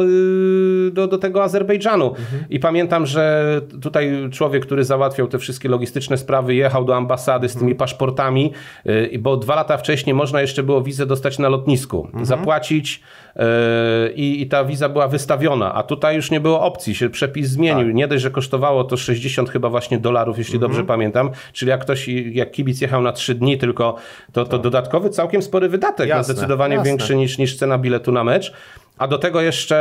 y, do, do tego Azerbejdżanu. Mhm. I pamiętam, że tutaj człowiek, który załatwiał te wszystkie logistyczne sprawy, jechał do ambasady z tymi mhm. paszportami, y, bo dwa lata wcześniej można jeszcze było wizę dostać na lotnisku, mhm. zapłacić y, i, i ta wiza była wystawiona, a tutaj już nie było opcji, się przepis zmienił. Tak. Nie dość, że kosztowało to 60 chyba właśnie dolarów, jeśli mhm. dobrze pamiętam, czyli jak ktoś, jak kibic jechał na 3 dni tylko, to, to tak. dodatkowy całkiem spory wydatek, jasne, zdecydowanie jasne. większy niż, niż cena biletu na mecz. A do tego jeszcze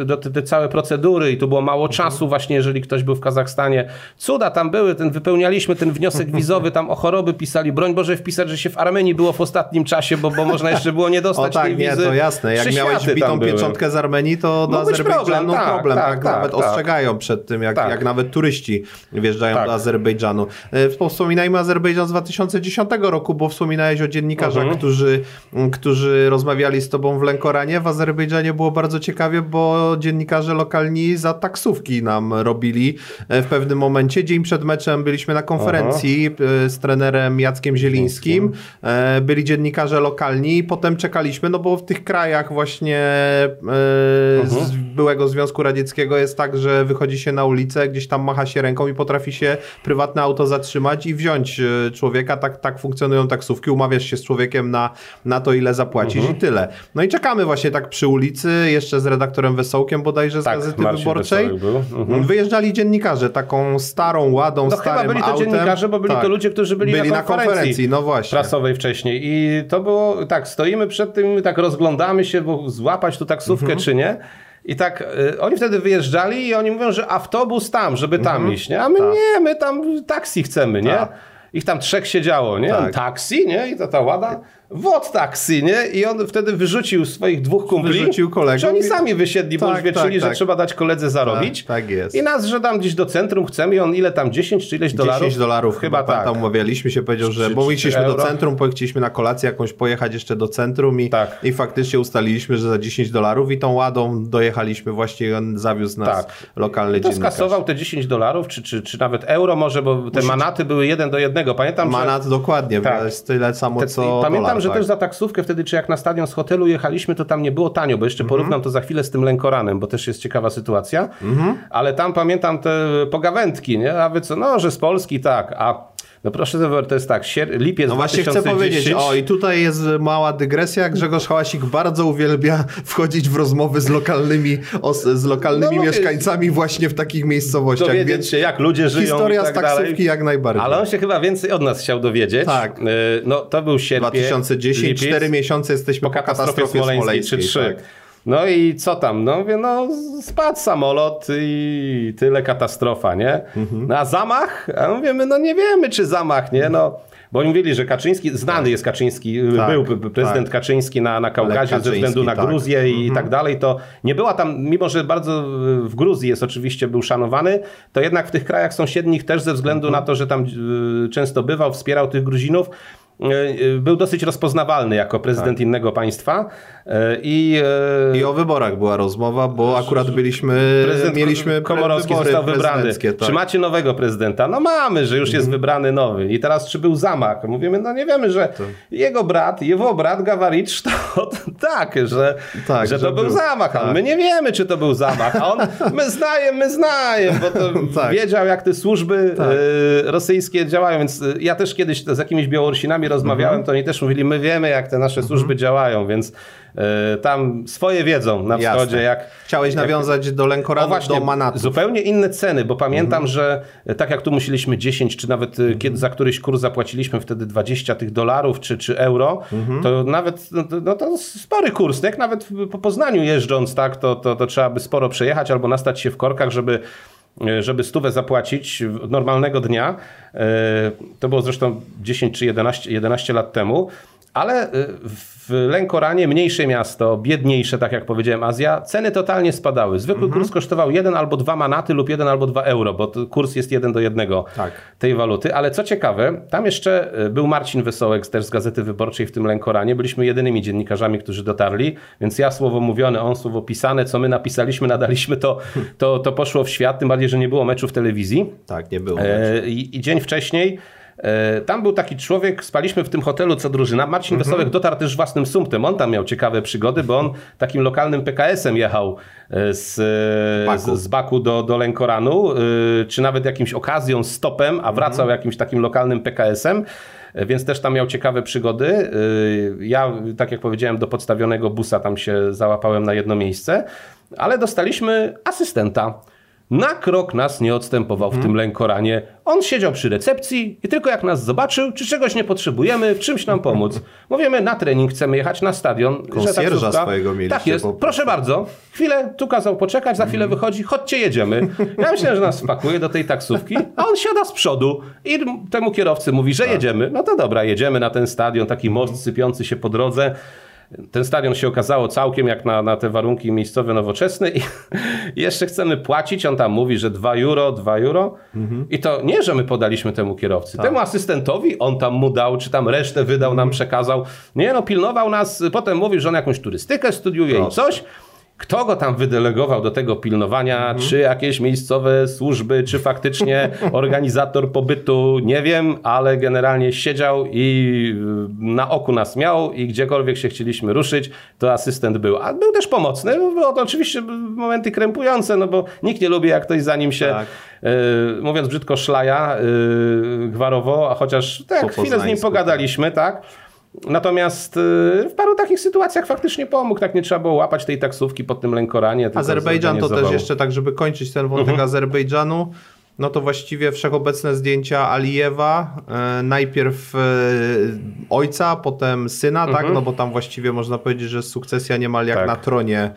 e, do, te całe procedury i tu było mało mhm. czasu właśnie, jeżeli ktoś był w Kazachstanie. Cuda tam były, ten, wypełnialiśmy ten wniosek wizowy, tam o choroby pisali. Broń Boże wpisać, że się w Armenii było w ostatnim czasie, bo, bo można jeszcze było nie dostać o, tak, tej wizy. nie, to jasne. Jak miałeś wbitą pieczątkę z Armenii, to do Azerbejdżanu problem, tak, problem. Tak, tak, tak, nawet tak. ostrzegają przed tym, jak, tak. jak nawet turyści wjeżdżają tak. do Azerbejdżanu. E, wspominajmy Azerbejdżan z 2010 roku, bo wspominałeś o dziennikarzach, mhm. którzy, którzy rozmawiali z tobą w Lękoranie w Azerbejdżanie Azerbejdżanie było bardzo ciekawie, bo dziennikarze lokalni za taksówki nam robili e, w pewnym momencie. Dzień przed meczem byliśmy na konferencji Aha. E, z trenerem Jackiem Zielińskim. E, byli dziennikarze lokalni i potem czekaliśmy, no bo w tych krajach właśnie z byłego Związku Radzieckiego jest tak, że wychodzi się na ulicę, gdzieś tam macha się ręką i potrafi się prywatne auto zatrzymać i wziąć człowieka. Tak, tak funkcjonują taksówki. Umawiasz się z człowiekiem na, na to, ile zapłacisz mhm. i tyle. No i czekamy właśnie tak przy ulicy, jeszcze z redaktorem Wesołkiem bodajże z tak, Gazety Marcin Wyborczej. Mhm. Wyjeżdżali dziennikarze taką starą ładą, no, starym chyba byli to autem. dziennikarze, bo byli tak. to ludzie, którzy byli, byli na, konferencji na konferencji, no właśnie. prasowej wcześniej. I to było, tak, stoimy przed tym, tak rozglądamy się, bo złapać tu taksówkę mhm. czy nie. I tak y, oni wtedy wyjeżdżali i oni mówią, że autobus tam, żeby tam mhm. iść, nie? A my tak. nie, my tam taksi chcemy, nie? Tak. Ich tam trzech siedziało, nie? Tak. Taksi, nie? I to ta łada wod taksy, nie? I on wtedy wyrzucił swoich dwóch kumpli. Wyrzucił kolegów. Czy oni sami wysiedli, bo tak, już wieczyli, tak, że tak. trzeba dać koledze zarobić. Tak, tak, jest. I nas, że tam gdzieś do centrum chcemy i on ile tam, 10 czy ileś dolarów? 10 dolarów chyba, chyba tak. Tam umawialiśmy się, powiedział, że bo my chcieliśmy do centrum, chcieliśmy na kolację jakąś pojechać jeszcze do centrum i, tak. i faktycznie ustaliliśmy, że za 10 dolarów i tą ładą dojechaliśmy właśnie on zawiózł nas tak. lokalny I to dziennikarz. skasował te 10 dolarów, czy, czy, czy nawet euro może, bo te manaty były jeden do jednego. Pamiętam, Manat że... dokładnie, tak. jest tyle samo te, co Pamiętam, dolar, że tak. też za taksówkę wtedy, czy jak na stadion z hotelu jechaliśmy, to tam nie było tanio, bo jeszcze mhm. porównam to za chwilę z tym Lękoranem, bo też jest ciekawa sytuacja. Mhm. Ale tam pamiętam te pogawędki, nie? A wy co, no, że z Polski tak, a no proszę, to jest tak, lipiec No właśnie 2010. chcę powiedzieć, o i tutaj jest mała dygresja, Grzegorz Hałasik bardzo uwielbia wchodzić w rozmowy z lokalnymi, z lokalnymi no, mieszkańcami właśnie w takich miejscowościach. Dowiedzieć więc się, jak ludzie żyją Historia tak z taksówki dalej. jak najbardziej. Ale on się chyba więcej od nas chciał dowiedzieć. Tak. Y, no to był sierpień. 2010, lipiec, 4 miesiące jesteśmy po, katastrofie, katastrofie smoleńskiej, smoleńskiej czy 3. Tak. No i co tam? No mówię, no spadł samolot i tyle katastrofa, nie? Mhm. No, a zamach? A mówimy, no nie wiemy, czy zamach, nie? No, bo oni mówili, że Kaczyński, znany tak. jest Kaczyński, tak, był prezydent tak. Kaczyński na, na Kaukazie ze względu na tak. Gruzję i mhm. tak dalej, to nie była tam, mimo że bardzo w Gruzji jest oczywiście, był szanowany, to jednak w tych krajach sąsiednich też ze względu mhm. na to, że tam y, często bywał, wspierał tych Gruzinów, był dosyć rozpoznawalny jako prezydent tak. innego państwa. E, I, e, I o wyborach była rozmowa, bo akurat byliśmy, prezydent mieliśmy Komorowski został wybrany. Tak. Czy macie nowego prezydenta? No mamy, że już jest mhm. wybrany nowy. I teraz czy był zamach? Mówimy, no nie wiemy, że to. jego brat, jego brat Gawaricz to tak, że, tak, że, że to był, był zamach. Tak. My nie wiemy, czy to był zamach. A on, my znajemy, my znajemy, bo to tak. wiedział, jak te służby tak. e, rosyjskie działają. Więc ja też kiedyś z jakimiś Białorusinami rozmawiałem, mhm. to oni też mówili, my wiemy, jak te nasze służby mhm. działają, więc E, tam swoje wiedzą na wschodzie. Jasne. Jak, Chciałeś jak, nawiązać do właśnie, do Manatu. Zupełnie inne ceny, bo pamiętam, mhm. że tak jak tu musieliśmy 10, czy nawet e, kiedy za któryś kurs zapłaciliśmy wtedy 20 tych dolarów, czy, czy euro, to nawet no, no, to spory kurs. Jak nawet po Poznaniu jeżdżąc, tak, to, to, to trzeba by sporo przejechać albo nastać się w korkach, żeby e, żeby stówę zapłacić normalnego dnia. To było zresztą 10 czy 11, 11 lat temu. Ale w Lękoranie, mniejsze miasto, biedniejsze, tak jak powiedziałem, Azja, ceny totalnie spadały. Zwykły mhm. kurs kosztował 1 albo 2 manaty lub 1 albo 2 euro, bo kurs jest 1 do 1 tak. tej waluty. Ale co ciekawe, tam jeszcze był Marcin Wesołek też z Gazety Wyborczej w tym Lękoranie. Byliśmy jedynymi dziennikarzami, którzy dotarli, więc ja słowo mówione, on słowo pisane, co my napisaliśmy, nadaliśmy, to, to, to poszło w świat, tym bardziej, że nie było meczu w telewizji. Tak, nie było. E, i, I dzień wcześniej tam był taki człowiek, spaliśmy w tym hotelu co drużyna. Marcin mhm. Wesołek dotarł też własnym sumptem. On tam miał ciekawe przygody, bo on takim lokalnym PKS-em jechał e, z Baku, z, z Baku do, do Lękoranu, e, czy nawet jakimś okazją, stopem, a wracał mhm. jakimś takim lokalnym PKS-em więc też tam miał ciekawe przygody. Ja, tak jak powiedziałem, do podstawionego busa tam się załapałem na jedno miejsce, ale dostaliśmy asystenta. Na krok nas nie odstępował w hmm. tym lękoranie. On siedział przy recepcji i tylko jak nas zobaczył, czy czegoś nie potrzebujemy, w czymś nam pomóc. Mówimy, na trening chcemy jechać na stadion. Konsjerża swojego mieliście. Tak jest, proszę bardzo. Chwilę, tu kazał poczekać, za chwilę wychodzi, chodźcie jedziemy. Ja myślałem, że nas wpakuje do tej taksówki, a on siada z przodu i temu kierowcy mówi, że tak. jedziemy. No to dobra, jedziemy na ten stadion, taki most sypiący się po drodze. Ten stadion się okazało całkiem jak na, na te warunki miejscowe, nowoczesne i, i jeszcze chcemy płacić. On tam mówi, że 2 euro, 2 euro. Mhm. I to nie, że my podaliśmy temu kierowcy. Tak. Temu asystentowi on tam mu dał, czy tam resztę wydał, mhm. nam przekazał. Nie, no pilnował nas. Potem mówi, że on jakąś turystykę studiuje Proste. i coś. Kto go tam wydelegował do tego pilnowania? Mhm. Czy jakieś miejscowe służby, czy faktycznie organizator pobytu? Nie wiem, ale generalnie siedział i y, na oku nas miał i gdziekolwiek się chcieliśmy ruszyć, to asystent był. A był też pomocny. Było to oczywiście momenty krępujące, no bo nikt nie lubi, jak ktoś za nim się, tak. y, mówiąc brzydko, szlaja y, gwarowo, a chociaż tak, chwilę z nim pogadaliśmy, tak Natomiast y, w paru takich sytuacjach faktycznie pomógł, tak nie trzeba było łapać tej taksówki pod tym lękoranie. Azerbejdżan to też jeszcze tak, żeby kończyć ten wątek mhm. Azerbejdżanu no to właściwie wszechobecne zdjęcia Alijewa, e, najpierw e, ojca, potem syna, tak? mhm. tak? No bo tam właściwie można powiedzieć, że sukcesja niemal jak tak. na tronie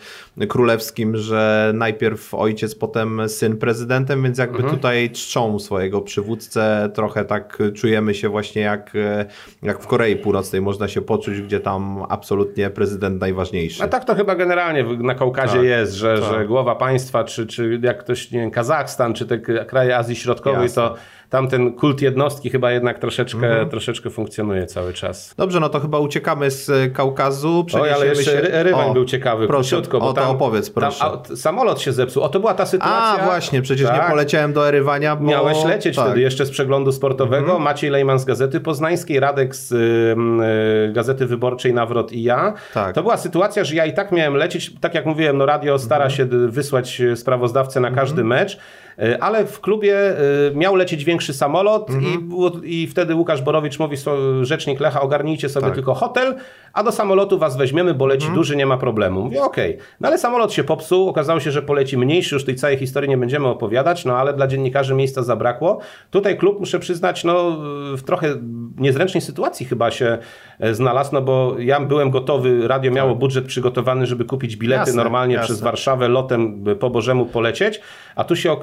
królewskim, że najpierw ojciec, potem syn prezydentem, więc jakby mhm. tutaj czczą swojego przywódcę, trochę tak czujemy się właśnie jak, e, jak w Korei Północnej można się poczuć, gdzie tam absolutnie prezydent najważniejszy. A tak to chyba generalnie na Kaukazie tak, jest, że, tak. że głowa państwa, czy, czy jak ktoś, nie wiem, Kazachstan, czy te kraje kraje Azji Środkowej, Jasne. to tam ten kult jednostki chyba jednak troszeczkę, mhm. troszeczkę funkcjonuje cały czas. Dobrze, no to chyba uciekamy z e, Kaukazu. Oj, ale jeszcze się... Rywan był ciekawy. Proszę, króciutko, bo o, to opowiedz, proszę. Tam, samolot się zepsuł. O, to była ta sytuacja. A, właśnie, przecież tak. nie poleciałem do Erywania, bo... Miałeś lecieć tak. wtedy jeszcze z przeglądu sportowego. Mhm. Maciej Lejman z Gazety Poznańskiej, Radek z y, Gazety Wyborczej Nawrot i ja. Tak. To była sytuacja, że ja i tak miałem lecieć, tak jak mówiłem, no radio stara mhm. się wysłać sprawozdawcę na każdy mhm. mecz. E, ale w klubie e, miał lecieć większy samolot mhm. i, i wtedy Łukasz Borowicz mówi, rzecznik Lecha, ogarnijcie sobie tak. tylko hotel, a do samolotu was weźmiemy, bo leci mhm. duży, nie ma problemu. Mówię, okej. Okay. No ale samolot się popsuł, okazało się, że poleci mniejszy, już tej całej historii nie będziemy opowiadać, no ale dla dziennikarzy miejsca zabrakło. Tutaj klub, muszę przyznać, no w trochę niezręcznej sytuacji chyba się e, znalazł, no bo ja byłem gotowy, radio miało tak. budżet przygotowany, żeby kupić bilety jasne, normalnie jasne. przez Warszawę lotem po Bożemu polecieć, a tu się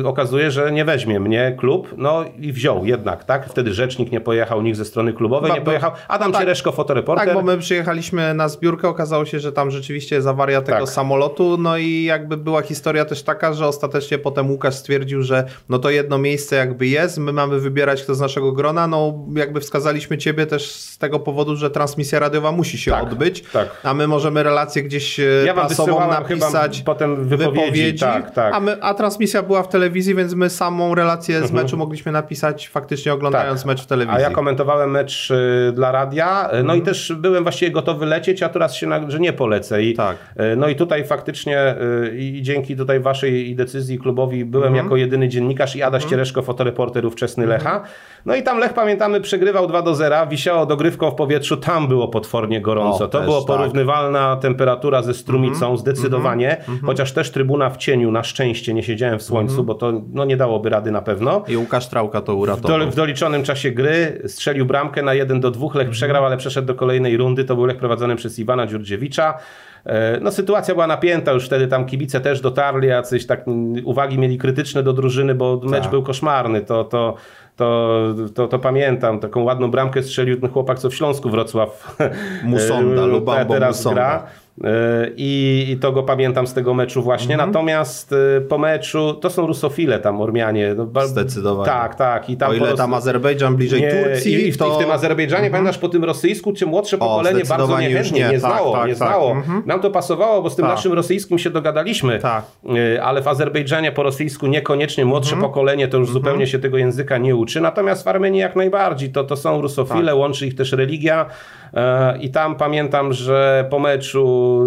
y, okazuje, że nie weźmie mnie klub, no i wziął jednak, tak? Wtedy rzecznik nie pojechał, nikt ze strony klubowej nie pojechał, Adam tak, Ciereszko, fotoreporter. Tak, bo my przyjechaliśmy na zbiórkę, okazało się, że tam rzeczywiście jest awaria tego tak. samolotu, no i jakby była historia też taka, że ostatecznie potem Łukasz stwierdził, że no to jedno miejsce jakby jest, my mamy wybierać kto z naszego grona, no jakby wskazaliśmy ciebie też z tego powodu, że transmisja radiowa musi się tak, odbyć, tak. a my możemy relację gdzieś e, ja pasową napisać, potem wypowiedzi, wypowiedzi tak, tak. A, my, a transmisja była w telewizji, więc my samą relację z mhm. meczu mogliśmy napisać faktycznie oglądając tak. mecz w telewizji. A ja komentowałem mecz y, dla radia, no i mhm. też byłem właściwie gotowy lecieć, a teraz się, na, że nie polecę. I, tak. Y, no i tutaj faktycznie i dzięki tutaj waszej decyzji klubowi byłem mhm. jako jedyny dziennikarz i Adaś mhm. Ciereszko, fotoreporter ówczesny. Lecha. No i tam Lech, pamiętamy, przegrywał 2 do 0, wisiało dogrywką w powietrzu, tam było potwornie gorąco. O, to była tak. porównywalna temperatura ze strumicą, mhm. zdecydowanie, mhm. chociaż też trybuna w cieniu, na szczęście nie siedziałem w słońcu, bo to no, nie dałoby rady na pewno. I Łukasz Trałka to uratował. W, do, w doliczonym czasie gry strzelił bramkę na 1 do 2, Lech przegrał, ale przeszedł do kolejnej rundy, to był Lech prowadzony przez Iwana Dziurdziewicza. no sytuacja była napięta, już wtedy tam kibice też dotarli, jacyś tak uwagi mieli krytyczne do drużyny, bo mecz tak. był koszmarny, to, to to, to, to, pamiętam. Taką ładną bramkę strzelił ten chłopak, co w Śląsku Wrocław Musonda, Lubambo teraz Musonda. gra. E, I, I, to go pamiętam z tego meczu właśnie. Mhm. Natomiast e, po meczu to są rusofile tam Ormianie. No, Zdecydowanie. Tak, tak. I tam o ile Ros... tam Azerbejdżan bliżej nie, Turcji. I, w, to... I w tym Azerbejdżanie, mhm. pamiętasz, po tym rosyjsku, czy młodsze pokolenie bardzo niechętnie nie, nie znało. Tak, tak, nie tak. znało. Mhm. Nam to pasowało, bo z tym tak. naszym rosyjskim się dogadaliśmy. Tak. E, ale w Azerbejdżanie po rosyjsku niekoniecznie młodsze mhm. pokolenie to już zupełnie się tego języka nie uczy. Natomiast w Armenii jak najbardziej. To, to są rusofile, tak. łączy ich też religia. I tam pamiętam, że po meczu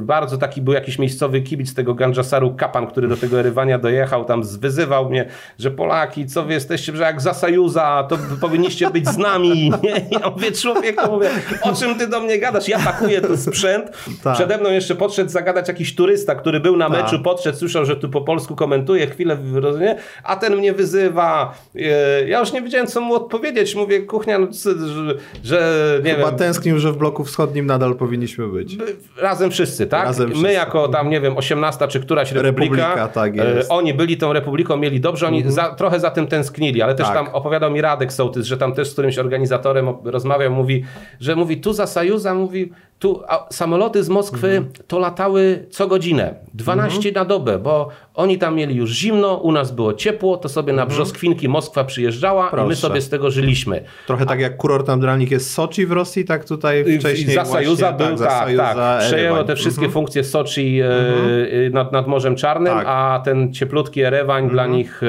bardzo taki był jakiś miejscowy kibic tego Ganjasaru Kapan, który do tego Erywania dojechał, tam wyzywał mnie, że Polaki, co wy jesteście, że jak za Sajuza, to powinniście być z nami. Nie? Ja mówię, człowieku, mówię, o czym ty do mnie gadasz? Ja pakuję ten sprzęt. Tak. Przede mną jeszcze podszedł zagadać jakiś turysta, który był na meczu, tak. podszedł, słyszał, że tu po polsku komentuje, chwilę, rozumie, a ten mnie wyzywa. E, ja już nie wiedziałem, co mu odpowiedzieć. Mówię, kuchnia, no, że, że nie Chyba wiem. Tęsknił, że w bloku wschodnim nadal powinniśmy być. Razem wszyscy, tak? Razem wszyscy. My jako tam, nie wiem, 18 czy któraś republika, republika tak e, jest. oni byli tą republiką, mieli dobrze, oni mhm. za, trochę za tym tęsknili, ale też tak. tam opowiadał mi Radek Sołtys, że tam też z którymś organizatorem rozmawiał, mówi, że mówi tu za Sajuza, mówi tu samoloty z Moskwy mhm. to latały co godzinę, 12 mhm. na dobę, bo oni tam mieli już zimno, u nas było ciepło, to sobie na mhm. brzoskwinki Moskwa przyjeżdżała Proszę. i my sobie z tego żyliśmy. Trochę tak jak kurort naturalny jest Soczi w Rosji, tak tutaj wcześniej Za Sajuza był, tak, tak, tak. Przejęło te wszystkie mhm. funkcje Soczi e, mhm. nad, nad Morzem Czarnym, tak. a ten cieplutki Erewań mhm. dla nich e,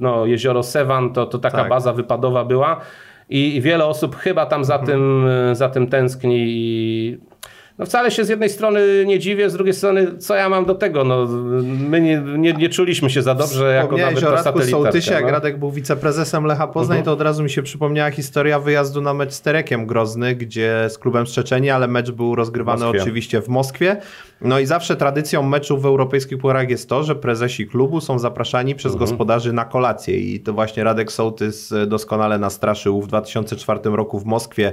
no, jezioro Sewan to, to taka tak. baza wypadowa była i wiele osób chyba tam za, mhm. tym, za tym tęskni i no wcale się z jednej strony nie dziwię, z drugiej strony co ja mam do tego? No, my nie, nie, nie czuliśmy się za dobrze jako nawet o Radku Sołtysie, no. jak Radek był wiceprezesem Lecha Poznań, uh mhm. -huh. to od razu mi się przypomniała historia wyjazdu na mecz z Terekiem Grozny, gdzie z klubem z Czeczeni, ale mecz był rozgrywany oczywiście w Moskwie. No i zawsze tradycją meczów w europejskich pucharach jest to, że prezesi klubu są zapraszani przez uh mhm. -huh. gospodarzy na kolację i to właśnie Radek Sołtys doskonale nastraszył w 2004 roku w Moskwie